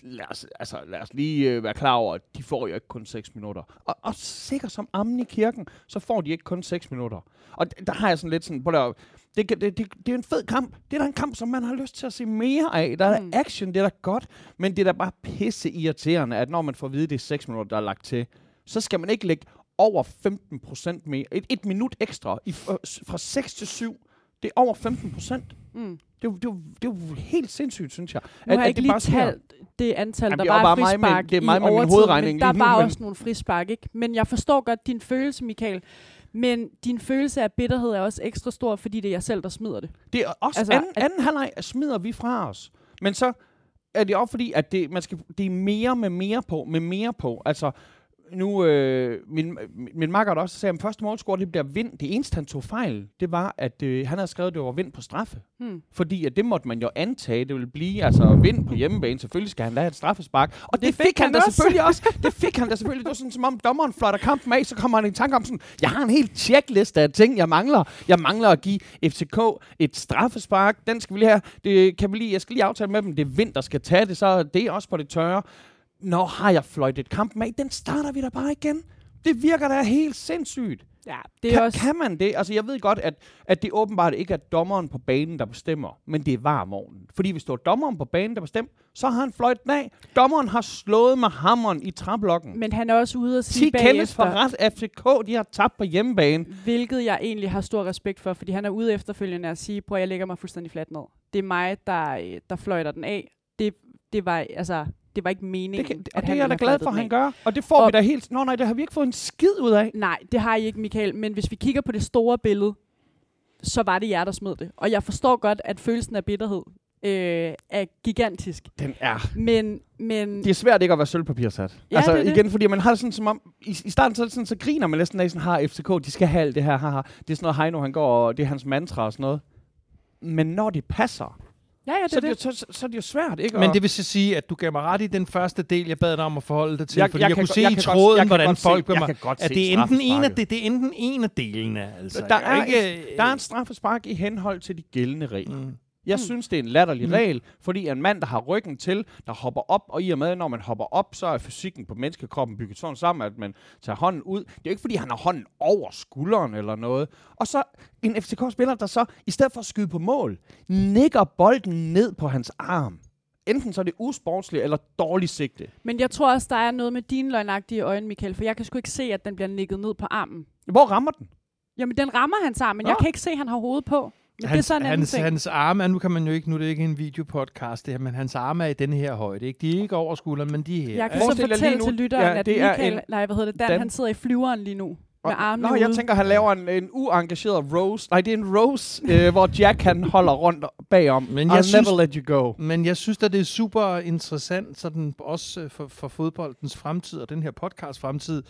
lad os, altså, lad os lige øh, være klar over, at de får jo ikke kun 6 minutter. Og, og sikkert som ammen i kirken, så får de ikke kun 6 minutter. Og der har jeg sådan lidt sådan, på der, det, det, det, det er en fed kamp. Det er da en kamp, som man har lyst til at se mere af. Der er Mm. action, det er da godt. Men det er da bare pisse irriterende, at når man får at vide, at det er 6 minutter, der er lagt til, så skal man ikke lægge over 15 procent mere. Et, et minut ekstra i, fra, fra 6 til 7. Det er over 15 procent. Mm. Det, er jo- det, jo- det er jo helt sindssygt, synes jeg. Nu har jeg ikke det lige talt det antal, Jamen, der er jo var bare mig frispark det er mig i med min hovedregning men der var men- også nogle frispark, ikke? Men jeg forstår godt din følelse, Michael. Men din følelse af bitterhed er også ekstra stor, fordi det er jeg selv, der smider det. Det er også Altså, anden, at- anden halvleg smider vi fra os. Men så er det også fordi, at det, man skal, det er mere med mere på, med mere på. Altså, nu, øh, min, min makker også sagde, at første målscore, det bliver vind. Det eneste, han tog fejl, det var, at øh, han havde skrevet, at det var vind på straffe. Hmm. Fordi at det måtte man jo antage, det ville blive altså vind på hjemmebane. Selvfølgelig skal han da have et straffespark. Og det, det fik, han, han da også. selvfølgelig også. Det fik han da selvfølgelig. Det var sådan, som om dommeren flotter kampen af, så kommer han i tanke om sådan, jeg har en helt checkliste af ting, jeg mangler. Jeg mangler at give FCK et straffespark. Den skal vi lige have. Det kan vi lige, jeg skal lige aftale med dem. Det er vind, der skal tage det, så det er også på det tørre. Når har jeg fløjtet kampen af? Den starter vi da bare igen. Det virker da helt sindssygt. Ja, det er Kan, også... kan man det? Altså, jeg ved godt, at, at det åbenbart ikke er dommeren på banen, der bestemmer, men det er varvognen. Fordi hvis det var dommeren på banen, der bestemte, så har han fløjt den af. Dommeren har slået med hammeren i træblokken. Men han er også ude at 10 sige kendes for bagefter, ret. FCK, de har tabt på hjemmebane. hvilket jeg egentlig har stor respekt for, fordi han er ude efterfølgende at sige, prøv jeg lægger mig fuldstændig fladt ned. Det er mig, der, øh, der fløjter den af. Det, det var, altså, det var ikke meningen, Det, kan, at og det han er jeg da glad for, at han gør. Og det får Og- vi da helt... Nå nej, det har vi ikke fået en skid ud af. Nej, det har I ikke, Michael. Men hvis vi kigger på det store billede, så var det jer, der smed det. Og jeg forstår godt, at følelsen af bitterhed øh, er gigantisk. Den er... Men, men Det er svært ikke at være sølvpapirsat. Ja, altså det det. igen, fordi man har det sådan som om, i, i starten så, sådan, så griner man næsten af sådan, har FCK, de skal have alt det her, haha. Det er sådan noget Heino, han går, og det er hans mantra og sådan noget. Men når det passer, ja, ja, det så, det, det. så, så, så er det jo svært, ikke? Men det vil så sige, at du gav mig ret i den første del, jeg bad dig om at forholde dig til. Jeg- Jeg, fordi jeg jeg, kan kunne se jeg i godt- tråden, hvordan godt se- folk kan godt At se det er, enten en af, det, det er enten en af delene. Altså. der, er, ikke, der er en straffespark i henhold til de gældende regler. Mm. Jeg Mm. synes, det er en latterlig Mm. regel, fordi en mand, der har ryggen til, der hopper op, og i og med, når man hopper op, så er fysikken på menneskekroppen bygget sådan sammen, at man tager hånden ud. Det er jo ikke, fordi han har hånden over skulderen eller noget. Og så en FCK-spiller, der så, i stedet for at skyde på mål, nikker bolden ned på hans arm. Enten så er det usportsligt eller dårligt sigte. Men jeg tror også, der er noget med dine løgnagtige øjne, Michael, for jeg kan sgu ikke se, at den bliver nikket ned på armen. Hvor rammer den? Jamen, den rammer hans arm, men Nå. jeg kan ikke se, at han har hovedet på. Men det er Hans, sådan en hans, ting. hans arme, er- nu kan man jo ikke, nu er det ikke en videopodcast det her, men hans arme er i den her højde. Ikke? De er ikke over skulderen, men de er her. Jeg kan så fortælle lige nu- til lytteren, Ja, at det er Michael, en- nej, hvad hedder det, Dan, Dan- han sidder i flyveren lige nu, med armene Nå, jeg ude. tænker, han laver en, en uengageret rose. Nej, det er en rose, øh, hvor Jack han holder rundt bagom. Men I'll jeg synes- never let you go. Men jeg synes at det er super interessant, sådan også øh, for, for fodboldens fremtid og den her podcast fremtid,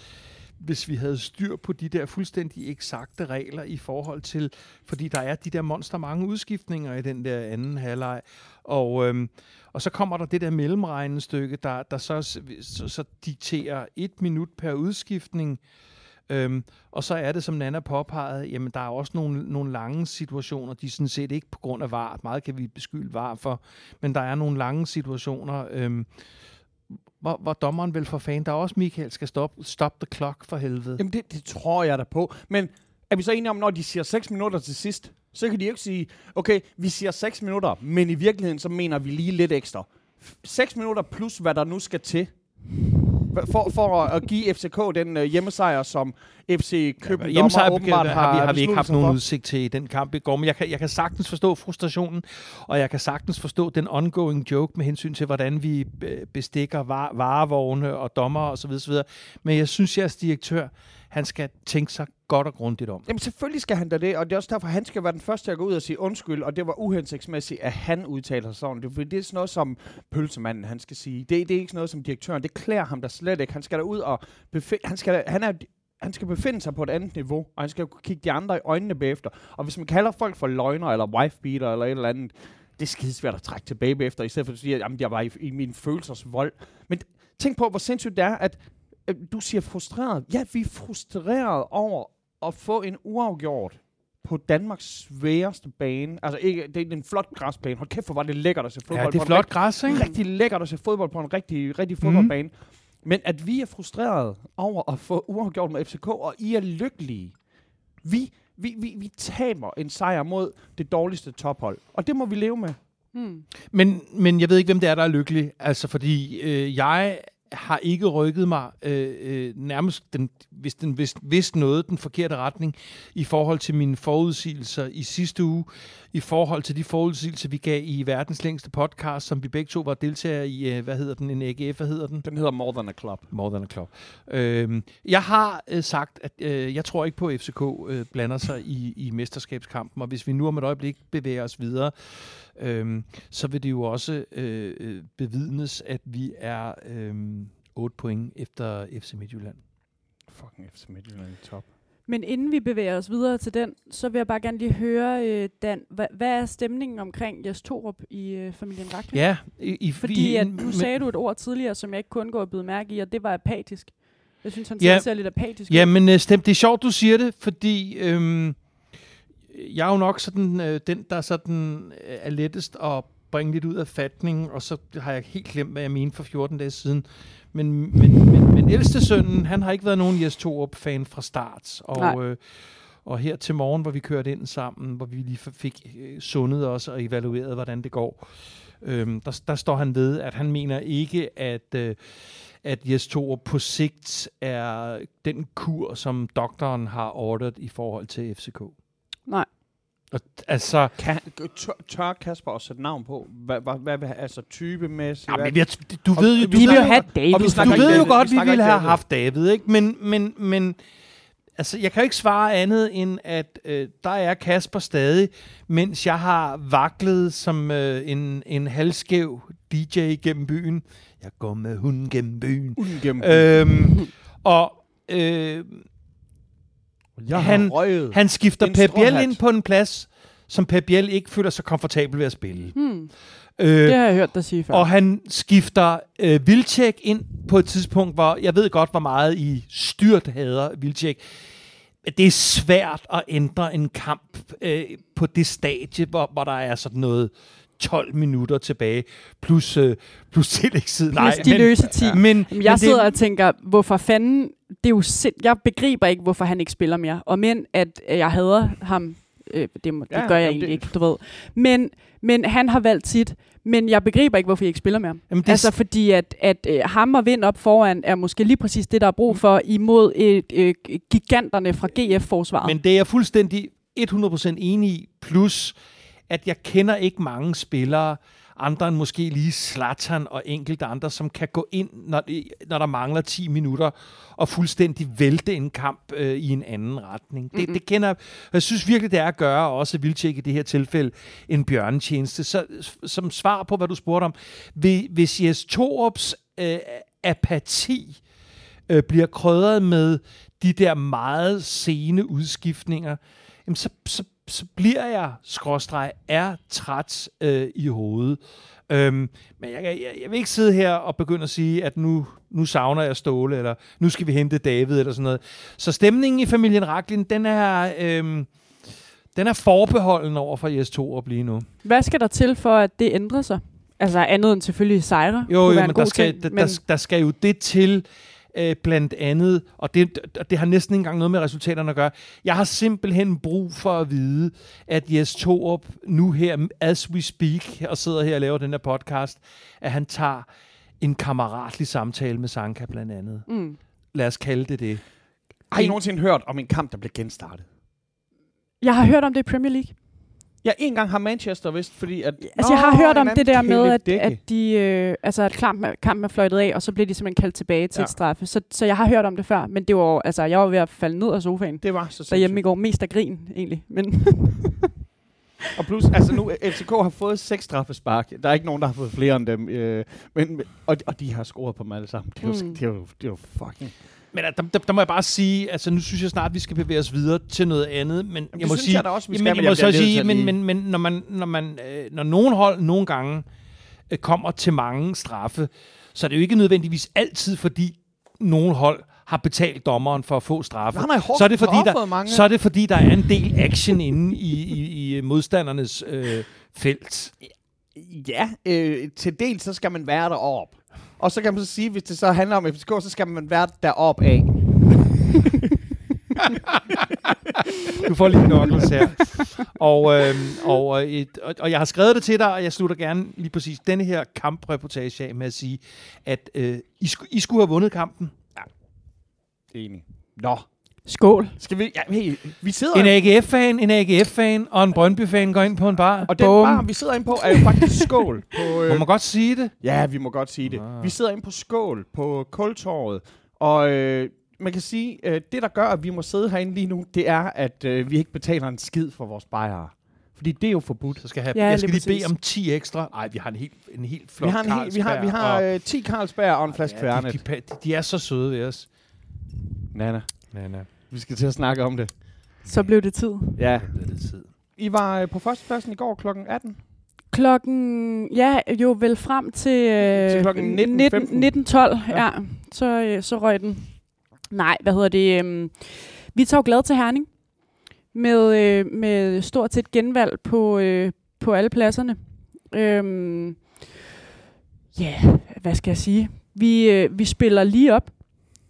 hvis vi havde styr på de der fuldstændig eksakte regler i forhold til, fordi der er de der monster mange udskiftninger i den der anden halvleg, og, øhm, og så kommer der det der mellemregnestykke, der, der så, så, så dikterer et minut per udskiftning, Øhm, og så er det, som Nana påpegede, jamen der er også nogle, nogle lange situationer, de er sådan set ikke på grund af var. Meget kan vi beskylde var for, men der er nogle lange situationer, øhm, hvor, hvor dommeren vil for fanden. der er også Michael skal stoppe stop the clock for helvede. Jamen, det, det tror jeg da på. Men er vi så enige om, når de siger 6 minutter til sidst, så kan de jo ikke sige, okay, vi siger 6 minutter, men i virkeligheden, så mener vi lige lidt ekstra. 6 minutter plus, hvad der nu skal til. For, for at give FCK den øh, hjemmesejr, som FC København ja, Hjemmesejr åbenbart har, vi, har vi ikke haft nogen for. udsigt til i den kamp i går, men jeg kan, jeg kan sagtens forstå frustrationen, og jeg kan sagtens forstå den ongoing joke med hensyn til, hvordan vi bestikker var, varevogne og dommer osv. osv. Men jeg synes, jeres direktør, han skal tænke sig godt og grundigt om. Jamen selvfølgelig skal han da det, og det er også derfor, han skal være den første at gå ud og sige undskyld, og det var uhensigtsmæssigt, at han udtaler sig sådan. Det, er, det er sådan noget, som pølsemanden han skal sige. Det, det er ikke sådan noget, som direktøren, det klæder ham da slet ikke. Han skal da ud og befinde, han skal, da- han er, han skal befinde sig på et andet niveau, og han skal kunne kigge de andre i øjnene bagefter. Og hvis man kalder folk for løgner, eller wifebeater, eller et eller andet, det er skidesvært at trække tilbage bagefter, i stedet for at sige, at jamen, jeg var i, i min følelsers vold. Men tænk på, hvor sindssygt det er, at øh, du siger frustreret. Ja, vi er frustreret over at få en uafgjort på Danmarks sværeste bane. Altså, ikke, det er en flot græsplæne. Hold kæft, hvor var det lækkert at se fodbold Ja, det på er flot græs, ikke? rigtig lækkert at se fodbold på en rigtig, rigtig fodboldbane. Men at vi er frustrerede over at få uafgjort med FCK, og I er lykkelige. Vi, vi, vi, vi taber en sejr mod det dårligste tophold. Og det må vi leve med. Hmm. Men, men jeg ved ikke, hvem det er, der er lykkelig. Altså, fordi øh, jeg har ikke rykket mig øh, øh, nærmest, den, hvis, den, hvis, hvis noget, den forkerte retning i forhold til mine forudsigelser i sidste uge, i forhold til de forudsigelser, vi gav i verdens længste podcast, som vi begge to var deltagere i, øh, hvad hedder den, en AGF, hvad hedder den? Den hedder More Than a Club. More than a club. Øhm, jeg har øh, sagt, at øh, jeg tror ikke på, at FCK øh, blander sig i, i mesterskabskampen, og hvis vi nu om et øjeblik bevæger os videre, øhm, så vil det jo også øh, øh, bevidnes, at vi er øh, 8 point efter FC Midtjylland. Fucking FC Midtjylland i top. Men inden vi bevæger os videre til den, så vil jeg bare gerne lige høre, øh, Dan, hvad, hvad er stemningen omkring Jes Torup i øh, familien Rakling? Ja, i, i, Fordi at, nu men- sagde du et ord tidligere, som jeg ikke kun går at byde mærke i, og det var apatisk. Jeg synes, han Ja. ja. ser lidt apatisk Ja, ud. men øh, Stem, det er sjovt, du siger det, fordi øhm, jeg er jo nok sådan, øh, den, der sådan, øh, er lettest at bringe lidt ud af fatning, og så har jeg helt glemt, hvad jeg mente for 14 dage siden. Men, men, men, men ældste sønnen, han har ikke været nogen Jes Torup-fan fra start. Nej. Og, øh, og her til morgen, hvor vi kørte ind sammen, hvor vi lige fik øh, sundet os og evalueret, hvordan det går, øhm, der, der står han ved, at han mener ikke, at, øh, at Jes Torup på sigt er den kur, som doktoren har ordret i forhold til FCK. Og, altså, Kan, tør, tør Kasper også sætte navn på? Hvad, hvad, hvad, altså typemæssigt? ja, men jeg, du ved jo, vi du Vi vil have David. og vi du ved jo godt, Vi vi ville have haft David, ikke? Men, men, men altså, jeg kan jo ikke svare andet end, at øh, der er Kasper stadig, mens jeg har vaklet som øh, en, en halvskæv DJ gennem byen. Jeg går med hunden gennem byen. Uden gennem Øhm, og øh, jeg han- han skifter Pep Biel ind på en plads, som Pep Biel ikke føler sig komfortabel ved at spille. Hmm, Øh, det har jeg hørt dig sige før. Og han skifter øh, Vilcek ind på et tidspunkt, hvor jeg ved godt, hvor meget I styrt hader Vilcek. Det er svært at ændre en kamp øh, på det stadie, hvor, hvor der er sådan noget 12 minutter tilbage, plus, øh, plus tillægstid. Plus de løse 10. Men, men, Jamen, jeg men sidder det, og tænker, hvorfor fanden... Det er jo sind... Jeg begriber ikke, hvorfor han ikke spiller mere. Og men, at jeg hader ham... Øh, det, må, det Ja, gør jeg jamen, egentlig det- ikke, du ved. Men, men han har valgt sit. Men jeg begriber ikke, hvorfor I ikke spiller mere. Jamen, det, Altså fordi, at, at øh, ham og vind op foran er måske lige præcis det, der er brug for imod et, øh, giganterne fra GF-forsvaret. Men det er jeg fuldstændig 100% enig i. Plus, at jeg kender ikke mange spillere, andre end måske lige Zlatan og enkelte andre, som kan gå ind, når, det- når der mangler 10 minutter, og fuldstændig vælte en kamp øh, i en anden retning. Det, Mm-mm. det kender jeg. Jeg synes virkelig, det er at gøre, og også Vildtjek i det her tilfælde, en bjørnetjeneste. Så som svar på, hvad du spurgte om, hvis Jes Torups øh, apati øh, bliver krydret med de der meget sene udskiftninger, jamen så, så, så bliver jeg, skråstreg, er træt øh, i hovedet. Øhm, men jeg, jeg, jeg vil ikke sidde her og begynde at sige, at nu, nu savner jeg Ståle, eller nu skal vi hente David, eller sådan noget. Så stemningen i familien Raklin, den er, øhm, den er forbeholden over for Jes Torup lige nu. Hvad skal der til for, at det ændrer sig? Altså andet end selvfølgelig sejre. Jo, jo men der skal, ting, der, men der, der skal jo det til, øh, blandt andet, og det, det har næsten ikke engang noget med resultaterne at gøre. Jeg har simpelthen brug for at vide, at Jes Torup nu her, as we speak, og sidder her og laver den her podcast, at han tager en kammeratlig samtale med Sanka blandt andet. Mm. Lad os kalde det det. Har I nogensinde hørt om en kamp, der blev genstartet? Jeg har hørt om det i Premier League. Ja, en gang har Manchester vist, fordi at... Altså, jeg har hørt om det der med, at, at, de, øh, altså, at kampen, kampen er fløjtet af, og så bliver de simpelthen kaldt tilbage til Ja. et straffe. Så, så jeg har hørt om det før, men det var, jo- altså, jeg var ved at falde ned af sofaen Det var så derhjemme i sindssygt. går. Mest af grin, egentlig. Men Og plus, altså nu, FCK har fået seks straffespark. Der er ikke nogen, der har fået flere end dem. Øh, men, og, og de har scoret på dem alle sammen. Det er jo, Mm. det er jo, det er jo fucking... Men der, der, der må jeg bare sige, altså nu synes jeg snart, vi skal bevæge os videre til noget andet, men jeg må sige, jeg må så sige, men, men, men når, man, når, man, øh, når nogen hold nogle gange øh, kommer til mange straffe, så er det jo ikke nødvendigvis altid, fordi nogen hold har betalt dommeren for at få straffe. Nej, nej, Hawk- så, er det fordi, der, mange. så er det fordi, der er en del action inde i, i, i modstandernes øh, felt. Ja, øh, til dels så skal man være deroppe. Og så kan man så sige, hvis det så handler om FCK, så skal man være deroppe af. Du får lige knuckles her. og, øh, og, et, og, og jeg har skrevet det til dig, og jeg slutter gerne lige præcis denne her kampreportage af med at sige, at øh, I, sku, I skulle have vundet kampen. Enig. Nå. Skål. Skal vi... Ja, hey, vi sidder... En AGF-fan, en AGF-fan og en Brøndby-fan går ind på en bar. og den bar, vi sidder inde på, er jo faktisk skål. På, Må øh, man godt sige det? ja, vi må godt sige det. Ah. Vi sidder inde på skål på Kultorvet. Og øh, man kan sige, øh, det der gør, at vi må sidde herinde lige nu, det er, at øh, vi ikke betaler en skid for vores bajere. Fordi det er jo forbudt. Så skal jeg, have, Ja, jeg skal lige bede om 10 ekstra. Nej, vi har en helt, en helt flot Vi har, en hel, vi har, vi har og, øh, 10 Carlsberg og en flaske ja, de, de, de, de, er så søde ved os. Nana, Nej, nej. vi skal til at snakke om det. Så blev det tid. Ja. Det er lidt tid. I var øh, på førstepladsen i går kl. 18. Klokken, ja, jo vel frem til, øh, Til klokken 19.15. 19, 19.12, ja. Ja. ja. Så, øh, så røg den. Nej, hvad hedder det? Øh, vi tager glad til Herning med, øh, med stort set genvalg på, øh, på alle pladserne. Øhm, ja, hvad skal jeg sige? Vi, øh, vi spiller lige op,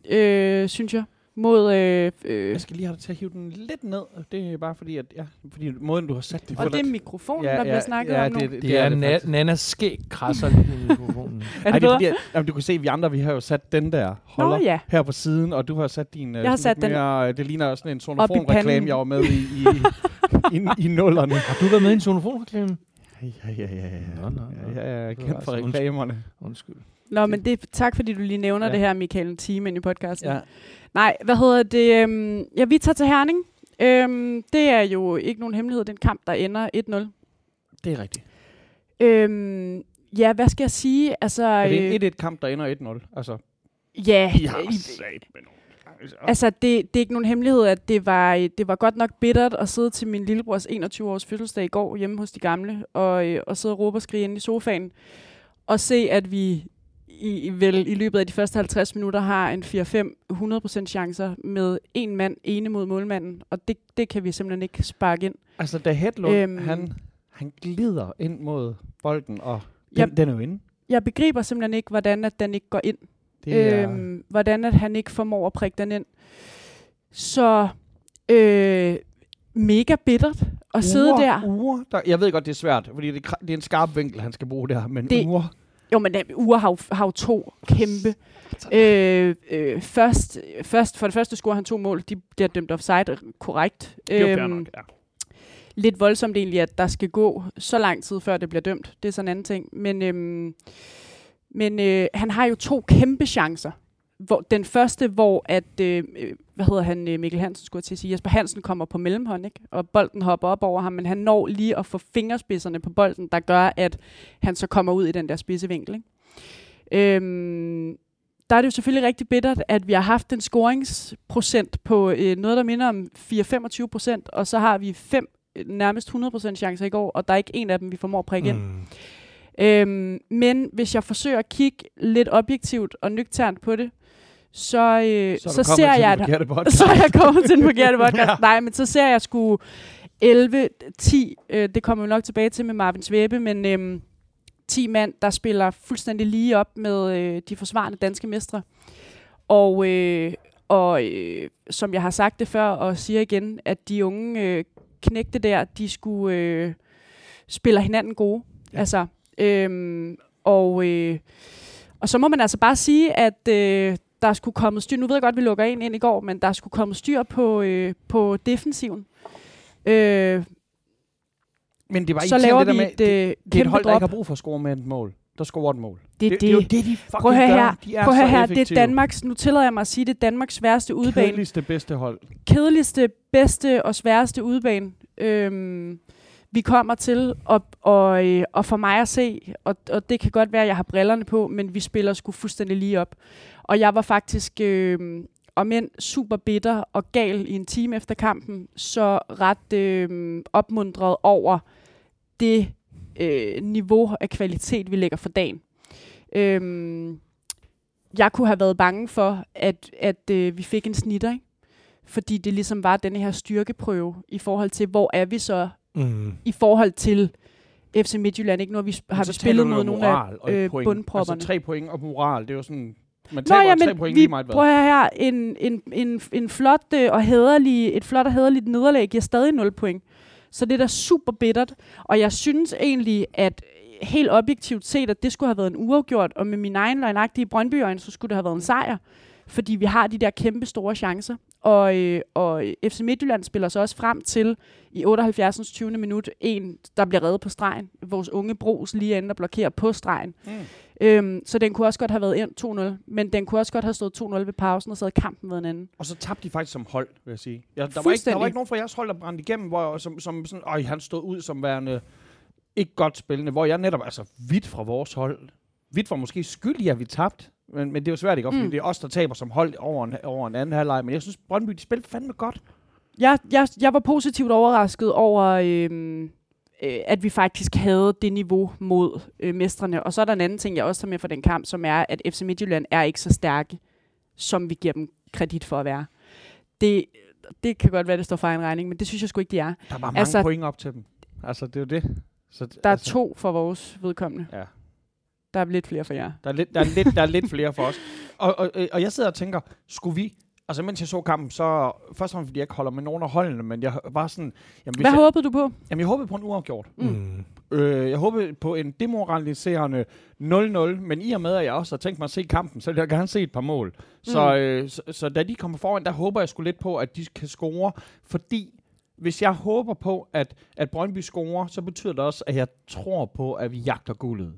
øh, synes jeg, mod... Øh, øh, Jeg skal lige have dig til at hive den lidt ned. Det er bare fordi, at ja, fordi måden, du har sat det og det er mikrofonen, Ja, der bliver ja, snakket ja, om nu. det- Det, det er, det na-. Nannas skæg krasser lidt i mikrofonen. er Ej, det det er fordi, at, jamen, du kan se, at vi andre, vi har jo sat den der holder Nå ja. her på siden, og du har sat din... øh, Jeg har sat den mere, øh, Det ligner sådan en i sonofon-reklame, jeg var med i, i, i, i nullerne. Har du været med i en sonofonreklame? Ja, ja, ja, ja. Nå, nå, nå. Ja, jeg er Det var kendt for altså- reklamerne. Undskyld. Nå, men det, tak fordi du lige nævner Ja. det her, Michael, en time ind i podcasten. Ja. Nej, hvad hedder det? Øhm, ja, vi tager til Herning. Øhm, det er jo ikke nogen hemmelighed. Det er en kamp, der ender 1-0. Det er rigtigt. Øhm, ja, hvad skal jeg sige? Altså, Er det øh, en 1-1-kamp, der ender 1-0? Altså, ja, I har i- sat med nogle. Altså, det, det er ikke nogen hemmelighed, at det var, det var godt nok bittert at sidde til min lillebrors 21-års fødselsdag i går hjemme hos de gamle, og, øh, og sidde og råbe og skrige inde i sofaen, og se, at vi i, vel i løbet af de første 50 minutter har en 4-5 100% chancer med en mand ene mod målmanden, og det, det kan vi simpelthen ikke sparke ind. Altså, da Hedlund, Øhm. han, han glider ind mod bolden, og den, Ja. den er jo inde. Jeg begriber simpelthen ikke, hvordan at den ikke går ind. Det er, øhm, hvordan at han ikke formår at prikke den ind. Så øh, mega bittert at sidde uger, der. Uger, der. Jeg ved godt, det er svært, fordi det, er det er en skarp vinkel, han skal bruge der, men det, uger. Jo, men Ure har jo, har jo to kæmpe. Øh, øh, først, først, for det første scorer han to mål. De bliver dømt offside korrekt. Det er Øhm, nok, ja. lidt voldsomt egentlig, at der skal gå så lang tid, før det bliver dømt. Det er sådan en anden ting. Men, øhm, men øh, han har jo to kæmpe chancer. Hvor, den første, hvor at, øh, hvad hedder han, øh, Mikkel Hansen skulle jeg til at sige, Jesper Hansen kommer på mellemhånd, ikke? og bolden hopper op over ham, men han når lige at få fingerspidserne på bolden, der gør, at han så kommer ud i den der spidse vinkel. Ikke? Øhm, der er det jo selvfølgelig rigtig bittert, at vi har haft en scoringsprocent på øh, noget, der minder om 4-25 procent, og så har vi fem øh, nærmest 100% chancer i går, og der er ikke en af dem, vi formår at prikke ind. Mm. Øhm, men hvis jeg forsøger at kigge lidt objektivt og nøgternt på det, så, øh, så, så ser jeg, at så jeg kommet til den forkerte podcast. ja. Nej, men så ser jeg sgu 11-10, øh, det kommer vi nok tilbage til med Marvin Svæbe, men øh, 10 mand, der spiller fuldstændig lige op med øh, de forsvarende danske mestre. Og, øh, og øh, som jeg har sagt det før, og siger igen, at de unge øh, knægte der, de skulle øh, spiller hinanden gode. Ja. Altså, øh, og, øh, og så må man altså bare sige, at øh, der skulle komme styr, nu ved jeg godt, at vi lukker en ind i går, men der skulle komme styr på, øh, på defensiven. Øh, Men det var så laver det der vi med, et det, øh, det er et kæmpe hold, der drop. ikke har brug for at score med et mål. Der scorer et mål. Det er det, det. det, er jo det, de fucking Prøv at høre gør. her. De er Prøv at så høre her, det er. Danmarks, nu tillader jeg mig at sige, det er Danmarks sværeste udebane. Kedeligste bedste hold. kedeligste, bedste og sværeste udebane, øhm, vi kommer til. Og, og, øh, og for mig at se, og, og det kan godt være, at jeg har brillerne på, men vi spiller sgu fuldstændig lige op. Og jeg var faktisk, øh, om end super bitter og gal i en time efter kampen, så ret øh, opmundret over det øh, niveau af kvalitet, vi lægger for dagen. Øh, jeg kunne have været bange for, at, at øh, vi fik en snitter, ikke? fordi det ligesom var den her styrkeprøve i forhold til, hvor er vi så Mm. i forhold til FC Midtjylland. Ikke? Nu har vi, har vi spillet mod nogle af øh, bundpropperne. Altså tre point og moral, det er jo sådan... Man Nå, taber ja, tre men point vi lige meget hvad. prøver her, en, en, en, en flot øh, og hæderlig, et flot og hæderligt nederlag giver stadig 0 point. Så det er da super bittert. Og jeg synes egentlig, at helt objektivt set, at det skulle have været en uafgjort, og med min egen løgnagtige brøndby så skulle det have været en sejr. Fordi vi har de der kæmpe store chancer. Og, øh, og FC Midtjylland spiller så også frem til i 78. 20. minut en, der bliver reddet på stregen. Vores unge Bros lige inde og blokerer på stregen. Mm. Øhm, så den kunne også godt have været ind 2-0, men den kunne også godt have stået 2-0 ved pausen, og så havde kampen været en anden. Og så tabte de faktisk som hold, vil jeg sige. Ja, der, var ikke, der var ikke nogen fra jeres hold, der brændte igennem, hvor, som, som sådan, øj, han stod ud som værende ikke godt spillende, hvor jeg netop, altså vidt fra vores hold, vidt var måske skyld i, at vi tabte, men, men det er jo svært ikke, fordi Mm. det er os, der taber som hold over en, over en anden halvleg, men jeg synes, Brøndby, de spillede fandme godt. Jeg, jeg, jeg var positivt overrasket over, øhm, øh, at vi faktisk havde det niveau mod øh, mestrene. Og så er der en anden ting, jeg også tager med fra den kamp, som er, at FC Midtjylland er ikke så stærke, som vi giver dem kredit for at være. Det, det kan godt være, det står for en regning, men det synes jeg sgu ikke, de er. Der var mange Altså- altså, point op til dem. Altså, det er jo det. Så, Der er to for vores vedkommende. Ja. Der er lidt flere for jer. Der er lidt, der er lidt, der er lidt flere for os. Og, og, og jeg sidder og tænker, skulle vi... Altså, mens jeg så kampen, så... Først og fremmest, fordi jeg ikke holder med nogen af holdene, men jeg var sådan... Jamen, Hvad jeg, håbede du på? jamen, jeg håbede på en uafgjort. Mm. Øh, jeg håbede på en demoraliserende 0-0, men i og med, at jeg også har tænkt mig at se kampen, så vil jeg gerne se et par mål. Så, Mm. øh, så, så da de kommer foran, der håber jeg sgu lidt på, at de kan score, fordi hvis jeg håber på, at, at Brøndby scorer, så betyder det også, at jeg tror på, at vi jagter guldet.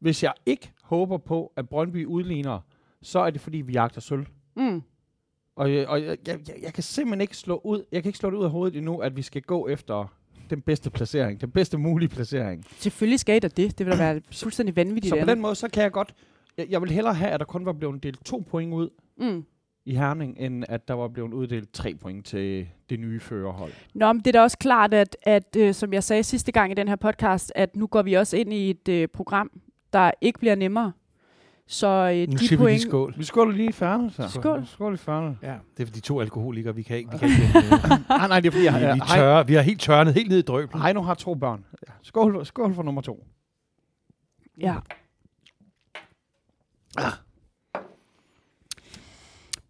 Hvis jeg ikke håber på, at Brøndby udligner, så er det fordi, vi jagter sølv. Mm. Og, jeg- og jeg, jeg, jeg, kan simpelthen ikke slå ud, jeg kan ikke slå det ud af hovedet endnu, at vi skal gå efter den bedste placering, den bedste mulige placering. Selvfølgelig skal I da det. Det vil da være fuldstændig vanvittigt. Så på den måde, så kan jeg godt... Jeg, jeg vil hellere have, at der kun var blevet delt to point ud Mm. i Herning, end at der var blevet uddelt tre point til det nye førerhold. Nå, men det er da også klart, at, at øh, som jeg sagde sidste gang i den her podcast, at nu går vi også ind i et øh, program, der ikke bliver nemmere. Så øh, Nu de vi point... lige skål. Vi skåler lige i færne, så. Skål. Skål i færne. Ja, det er for de to alkoholikere, vi kan ikke. Vi, kan ikke vente. nej, nej, det er fordi, jeg, vi, vi, tørre, vi har helt tørnet helt ned i drøblen. Heino har to børn. Ja. Skål, skål for nummer to. Ja.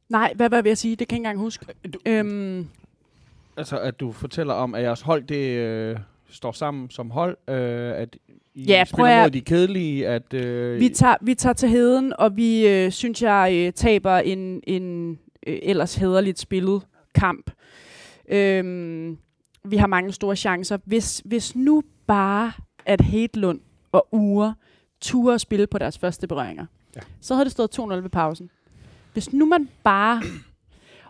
Nej, hvad var jeg ved at sige? Det kan jeg ikke engang huske. Du, Øhm, altså, at du fortæller om, at jeres hold, det øh, står sammen som hold, øh, at I Ja, prøv at- de kedelige, at... Øh, vi, tager, vi tager til heden, og vi, øh, synes jeg, øh, taber en, en øh, ellers hederligt spillet kamp. Øhm, vi har mange store chancer. Hvis, hvis nu bare, at Hedlund og Ure turde spille på deres første berøringer, ja. så havde det stået 2-0 ved pausen. Hvis nu man bare...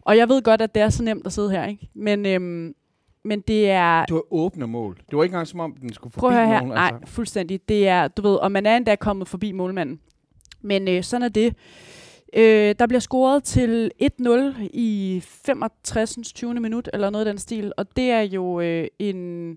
Og jeg ved godt, at det er så nemt at sidde her, ikke? Men, øhm, men det er... Det var åbne mål. Det var ikke engang som om, den skulle forbi Prøv at høre her. nogen. Nej, fuldstændig. Det er, du ved, og man er endda kommet forbi målmanden. Men øh, sådan er det. Øh, der bliver scoret til 1-0 i 65. 20. minut, eller noget af den stil. Og det er jo øh, en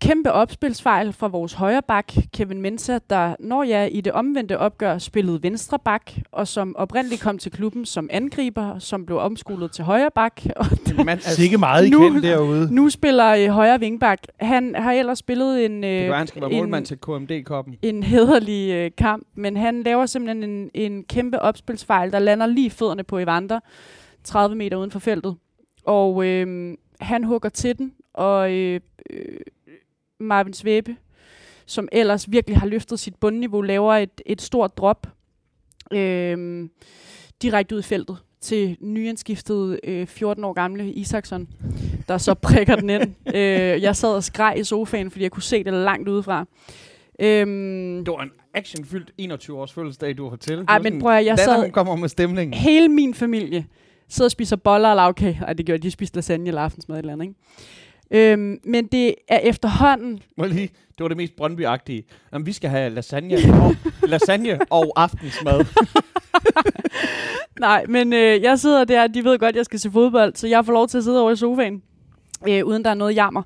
kæmpe opspilsfejl fra vores højre bak, Kevin Mensah, der, når jeg i det omvendte opgør, spillede venstre bak, og som oprindeligt kom til klubben som angriber, som blev omskolet til højre bak, og En mand, altså, Sikke meget I nu- derude. nu spiller øh, højre vingbak. Han har ellers spillet en... Øh, det være, han skal være en- målmand til KMD-koppen. en hederlig øh, kamp, men han laver simpelthen en, en kæmpe opspilsfejl, der lander lige fødderne på Evander, 30 meter uden for feltet. Og øh, han hugger til den, og øh, øh, Marvin Svæbe, som ellers virkelig har løftet sit bundniveau, laver et, et stort drop øh, direkte ud i feltet til nyanskiftet øh, 14 år gamle Isaksson, der så prikker den ind. Øh, jeg sad og skreg i sofaen, fordi jeg kunne se det langt udefra. Øhm, Det var en actionfyldt 21-års fødselsdag, du var til. ej, men prøv at, jeg sad, kommer med stemningen. hele min familie sidder og spiser boller og lavkage. Ej, det gjorde de, de spiste lasagne eller aftensmad eller andet, ikke? Øhm, men det er efterhånden... Må lige, det var det mest Brøndby-agtige. Jamen, vi skal have lasagne og, lasagne og aftensmad. Nej, men øh, jeg sidder der, de ved godt, at jeg skal se fodbold, så jeg får lov til at sidde over i sofaen, øh, uden der er noget jammer.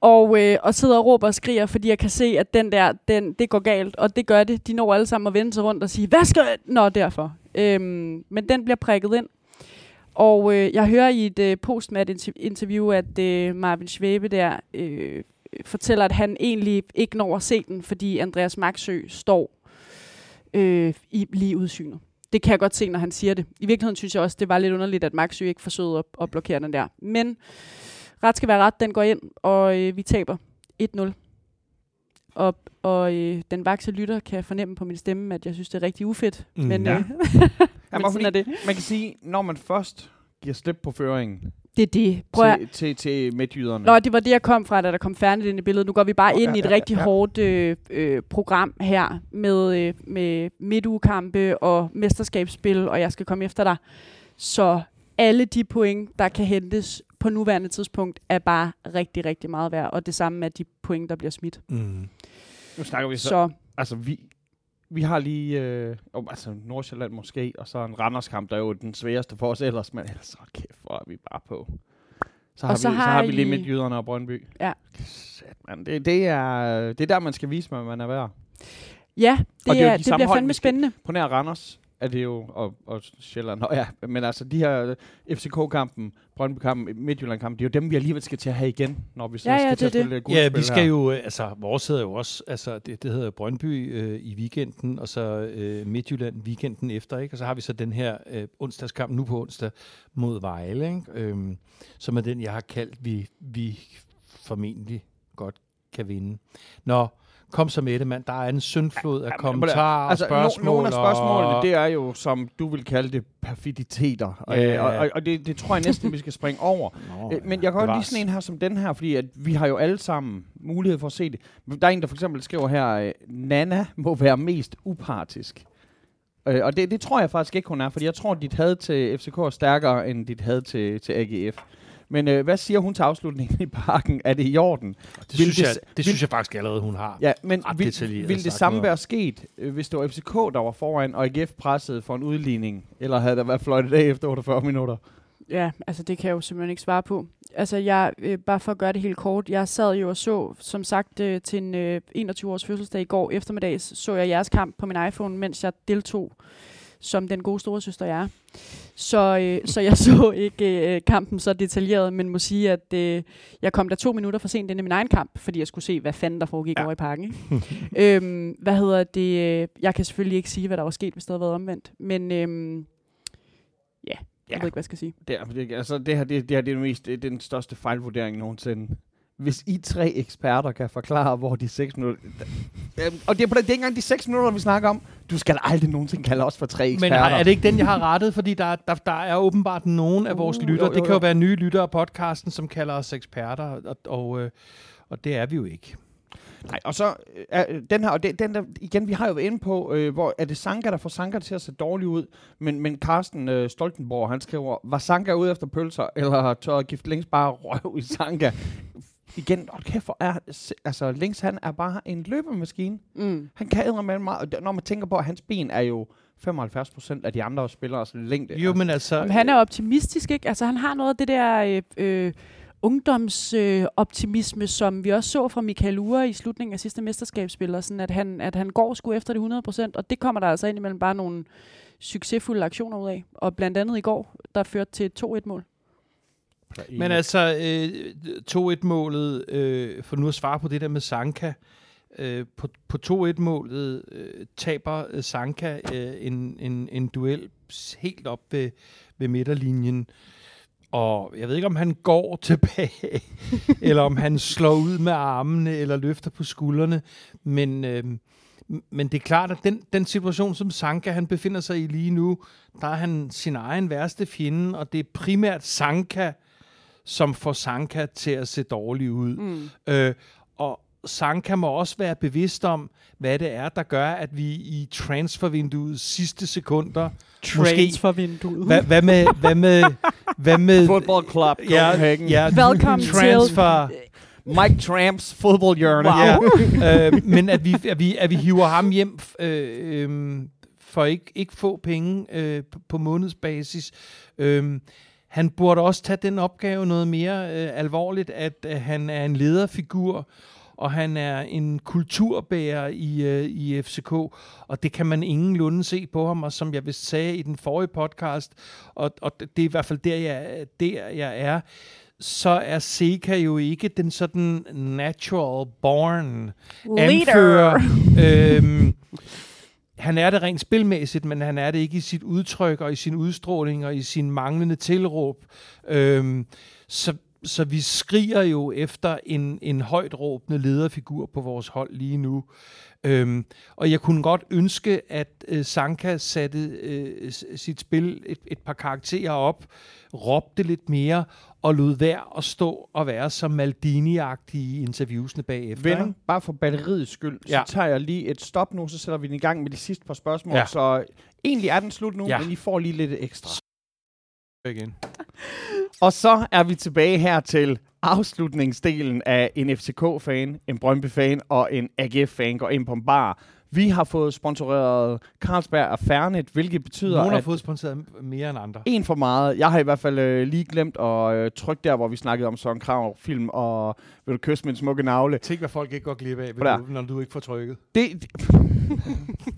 Og, øh, og sidder og råber og skriger, fordi jeg kan se, at den der, den, det går galt. Og det gør det. De når alle sammen at vende sig rundt og sige, hvad skal jeg? Nå, derfor. Øhm, men den bliver prikket ind. Og øh, jeg hører i et øh, postmat-interview, at øh, Marvin Schwebe der øh, fortæller, at han egentlig ikke når at se den, fordi Andreas Maxø står øh, i lige udsynet. Det kan jeg godt se, når han siger det. I virkeligheden synes jeg også, det var lidt underligt, at Maxø ikke forsøgte at, at blokere den der. Men ret skal være ret, den går ind, og øh, vi taber 1-0. Og, og øh, den vakse lytter kan fornemme på min stemme, at jeg synes, det er rigtig ufedt. Mm, men ja. øh, Jamen, men sådan er det. Man kan sige, når man først giver slip på føringen Det er det. Prøv til, til, til midtjyderne. Nå, det var det, jeg kom fra, da der kom færdigt ind i billedet. Nu går vi bare Nå, ind ja, i et ja, rigtig ja. hårdt øh, øh, program her med, øh, med midtugekampe og mesterskabsspil, og jeg skal komme efter dig. Så alle de point, der kan hentes på nuværende tidspunkt, er bare rigtig, rigtig meget værd. Og det samme med de point, der bliver smidt. Mm. Nu snakker vi så. Så Altså, vi, vi har lige... Øh, oh, altså, Nordsjælland måske, og så en Randerskamp, der er jo den sværeste for os ellers, men ellers så kæft, hvor er vi bare på. Så har, så vi, så har har vi lige midtjyderne og Brøndby. Ja. Sat, man. Det, det, er, det er der, man skal vise, hvad man er værd. ja, Og det, det er er, de det bliver fandme spændende. På nær Randers. Er det jo, og, og Sjælland, og ja, men altså de her øh, FCK-kampen, Brøndby-kampen, Midtjylland-kampen, det er jo dem, vi alligevel skal til at have igen, når vi så Ja, skal ja, til at det er spille Ja, gruppespil vi skal her. jo, øh, altså, vores hedder jo også, altså, det, det hedder Brøndby øh, i weekenden, og så øh, Midtjylland weekenden efter, ikke? Og så har vi så den her øh, onsdagskamp nu på onsdag mod Vejle, ikke? Øhm, som er den, jeg har kaldt, vi, vi formentlig godt kan vinde. Nå, kom så med det, mand. Der er en syndflod af Ja, men- kommentarer altså, og spørgsmål. No, nogle af spørgsmålene, og, det er jo, som du vil kalde det, perfiditeter. Ja. Øh, og, og, og det, det tror jeg næsten, vi skal springe over. Nå, Øh, Men jeg kan godt lide sådan en her som den her, fordi at vi har jo alle sammen mulighed for at se det. Der er en, der for eksempel skriver her, øh, Nana må være mest upartisk. Øh, og det, det tror jeg faktisk ikke, hun er, fordi jeg tror, dit had til FCK er stærkere end dit had til, til AGF. Men øh, hvad siger hun til afslutningen i parken? Er det i orden? Det, Vil synes, det jeg, det vil- synes jeg faktisk allerede, hun har. Ja, men vil, vil det samme noget være sket, øh, hvis det var FCK, der var foran, og AGF pressede for en udligning? Eller havde der været fløjtet af efter 48 minutter? Ja, altså det kan jeg jo simpelthen ikke svare på. Altså jeg, øh, bare for at gøre det helt kort, jeg sad jo og så, som sagt, øh, til en øh, 21-års fødselsdag i går eftermiddags, så jeg jeres kamp på min iPhone, mens jeg deltog som den gode store søster jeg er. Så, øh, så jeg så ikke øh, kampen så detaljeret, men må sige, at øh, jeg kom der to minutter for sent ind i min egen kamp, fordi jeg skulle se, hvad fanden der foregik Ja. over i parken. Ikke? øhm, hvad hedder det? øh, Jeg kan selvfølgelig ikke sige, hvad der var sket, hvis det havde været omvendt, men øhm, ja, jeg Ja. ved ikke, hvad jeg skal sige. Det, er, det, altså, det her, det, det her det er, det mest, det er den største fejlvurdering nogensinde. Hvis I tre eksperter kan forklare, hvor de 6 minutter... Øhm, og det er, på det, det er ikke engang de 6 minutter, vi snakker om. Du skal aldrig nogensinde kalde os for tre Men eksperter. har, er det ikke den, jeg har rettet? Fordi der, der, der er åbenbart nogen af vores Uh, lyttere, jo, jo, det kan jo jo. være nye lyttere af podcasten, som kalder os eksperter, og, og, øh, og det er vi jo ikke. Nej, og så øh, den her, og det, den der, igen, vi har jo været inde på, øh, hvor er det Sanka, der får Sanka til at se dårligt ud, men, men Carsten øh, Stoltenborg, han skriver, var Sanka ude efter pølser, eller tør gift længst bare røv i Sanka? Igen, og kæft, hvor er, altså Links, han er bare en løbemaskine. Mm. Han kan ædre med meget, når man tænker på, at hans ben er jo 75 procent af de andre spillers længde. Jo, men altså... Jamen, han er optimistisk, ikke? Altså, han har noget af det der øh, øh, ungdomsoptimisme, øh, optimisme, som vi også så fra Michael Ure i slutningen af sidste mesterskabsspil, og sådan at han, at han går sgu efter det 100 procent, og det kommer der altså indimellem bare nogle succesfulde aktioner ud af. Og blandt andet i går, der førte til et 2-1-mål. Men altså, øh, 2-1-målet, øh, for nu at svare på det der med Sanka, øh, på, på 2-1-målet øh, taber øh, Sanka øh, en, en, en duel helt op ved, ved midterlinjen. Og jeg ved ikke, om han går tilbage, eller om han slår ud med armene, eller løfter på skuldrene. Men, øh, men det er klart, at den, den situation, som Sanka han befinder sig i lige nu, der er han sin egen værste fjende, og det er primært Sanka, som får Sanka til at se dårlig ud. Mm. Øh, og Sanka må også være bevidst om, hvad det er, der gør, at vi i transfervinduets sidste sekunder... Transfervinduet. Hvad, hvad med... Hvad med, hvad med Football Club ja, Copenhagen. ja, til- transfer, Mike Tramps fodboldhjørne. Wow. øh, men at vi, at, vi, at vi hiver ham hjem øh, øh, for ikke, ikke få penge øh, på, på månedsbasis. Øh, han burde også tage den opgave noget mere øh, alvorligt, at øh, han er en lederfigur, og han er en kulturbærer i, øh, i FCK, og det kan man ingenlunde se på ham, og som jeg vist sagde i den forrige podcast, og, og det er i hvert fald der, jeg, der, jeg er, så er Seca jo ikke den sådan natural born anfører. øhm, han er det rent spilmæssigt, men han er det ikke i sit udtryk og i sin udstråling og i sin manglende tilråb. Øhm, så, så vi skriger jo efter en, en højt råbende lederfigur på vores hold lige nu. Øhm, og jeg kunne godt ønske, at øh, Sanka satte øh, sit spil et, et par karakterer op, råbte lidt mere og lod være at stå og være så Maldini-agtig i interviewsene bagefter. Venner, ikke? bare for batteriets skyld, Ja. så tager jeg lige et stop nu, så sætter vi den i gang med de sidste par spørgsmål. Ja. Så egentlig er den slut nu, Ja. men I får lige lidt ekstra. igen. Og så er vi tilbage her til afslutningsdelen af en FCK-fan, en Brøndby-fan og en AGF-fan går ind på en bar. Vi har fået sponsoreret Carlsberg af Fernet, hvilket betyder, Nogle har fået sponsoreret mere end andre. en for meget. Jeg har i hvert fald øh, lige glemt at øh, trykke der, hvor vi snakkede om Søren Krav film og Vil du kysse min smukke navle. Tænk, hvad folk ikke går glip af, du, når du ikke får trykket. Det, det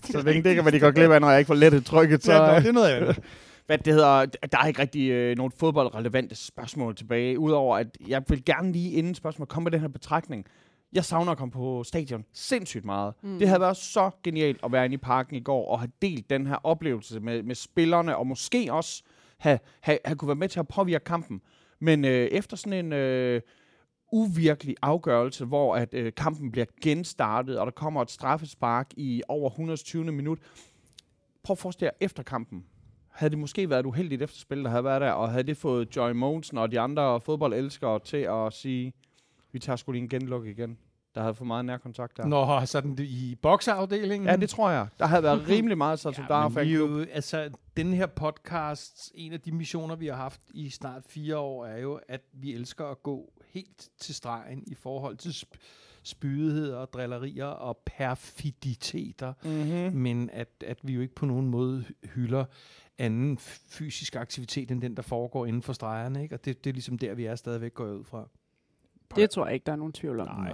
så længe det kan, hvad de går glip af, når jeg ikke får lettet trykket, så... Ja, det er noget andet. hvad det hedder, der er ikke rigtig øh, nogen fodboldrelevante spørgsmål tilbage, udover at jeg vil gerne lige inden spørgsmål komme med den her betragtning. Jeg savner at komme på stadion sindssygt meget. Mm. Det havde været så genialt at være inde i parken i går og have delt den her oplevelse med, med spillerne, og måske også have, have, have kunne være med til at påvirke kampen. Men øh, efter sådan en øh, uvirkelig afgørelse, hvor at øh, kampen bliver genstartet, og der kommer et straffespark i over 120. minut, prøv at forestille jer efter kampen. Havde det måske været et uheldigt efterspil, der havde været der, og havde det fået Joy Mogensen og de andre fodboldelskere til at sige, vi tager sgu lige en genluk igen. Der havde for meget nærkontakt der. Nå, sådan i bokseafdelingen. Ja, det tror jeg. Der havde været rimelig meget Salto Ja, ja, men vi jo, altså, den her podcast, en af de missioner, vi har haft i snart fire år, er jo, at vi elsker at gå helt til stregen i forhold til sp- spydigheder, drillerier og perfiditeter, Mm-hmm. men at, at vi jo ikke på nogen måde hylder anden fysisk aktivitet, end den, der foregår inden for stregerne, ikke? Og det, det er ligesom der, vi er stadigvæk går ud fra. Det tror jeg ikke, der er nogen tvivl om. Nej.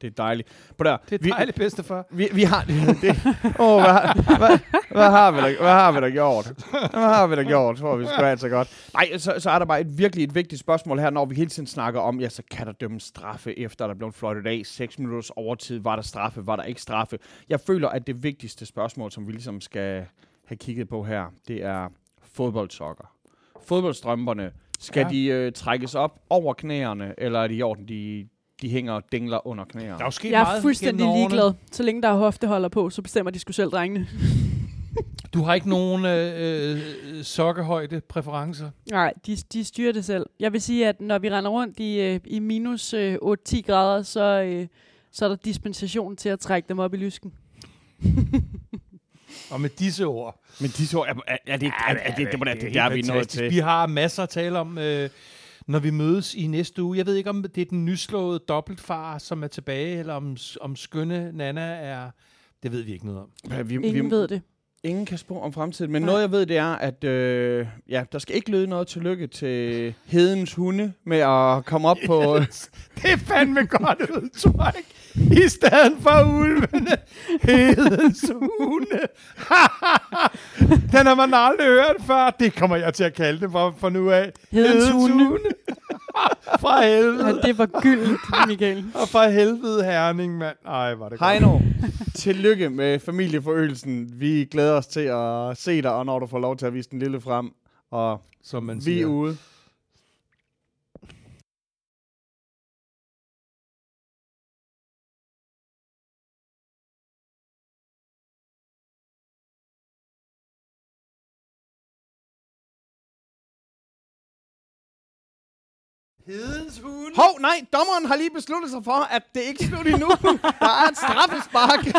Det er dejligt. På der, Det er vi, dejligt, bedstefar. vi, vi har... Det, åh, hvad, har- hvad, hvad, har vi da, hvad har vi da gjort? Hvad har vi da gjort, tror vi sgu altså godt. Nej, så, så er der bare et virkelig et vigtigt spørgsmål her, når vi hele tiden snakker om, ja, så kan der dømmes straffe, efter der blev fløjtet af. 6 minutters overtid, var der straffe, var der ikke straffe? Jeg føler, at det vigtigste spørgsmål, som vi ligesom skal have kigget på her, det er fodboldsokker. Fodboldstrømperne, skal Ja. de øh, trækkes op over knæerne, eller er det i orden, de, de hænger og dingler under knæerne? Der er jo sket Jeg er meget fuldstændig gennem årene. ligeglad. Så længe der er hofteholder på, så bestemmer de sgu selv, drengene. Du har ikke nogen øh, øh, sokkehøjde præferencer? Nej, de, de styrer det selv. Jeg vil sige, at når vi render rundt i, øh, i minus øh, 8-10 grader, så, øh, så er der dispensation til at trække dem op i lysken. Og med disse ord. Men de så, er, er, er det ikke, er, er, det, det, må da- det, det, der er vi nået til. Vi har masser at tale om, øh, når vi mødes i næste uge. Jeg ved ikke, om det er den nyslåede dobbeltfar, som er tilbage, eller om, om skønne Nana er... Det ved vi ikke noget om. Ja, vi, Ingen vi, ved det. ingen kan spå om fremtiden, men Nej. noget jeg ved, det er, at øh, ja, der skal ikke lyde noget tillykke til hedens hunde med at komme op på... Det er fandme godt udtryk. I stedet for ulvene, hedens hunde. Den har man aldrig hørt før. Det kommer jeg til at kalde det for, for nu af. Hedens hunde. fra helvede. Ja, det var gyldent, Michael. Og fra helvede herning, mand. Ej, var det godt. Heino, tillykke med familieforøgelsen. Vi glæder os til at se dig, og når du får lov til at vise den lille frem. Og Som man vi siger. er ude. Hedens hund. Hov, nej, dommeren har lige besluttet sig for, at det ikke er slut endnu. Der er et straffespark.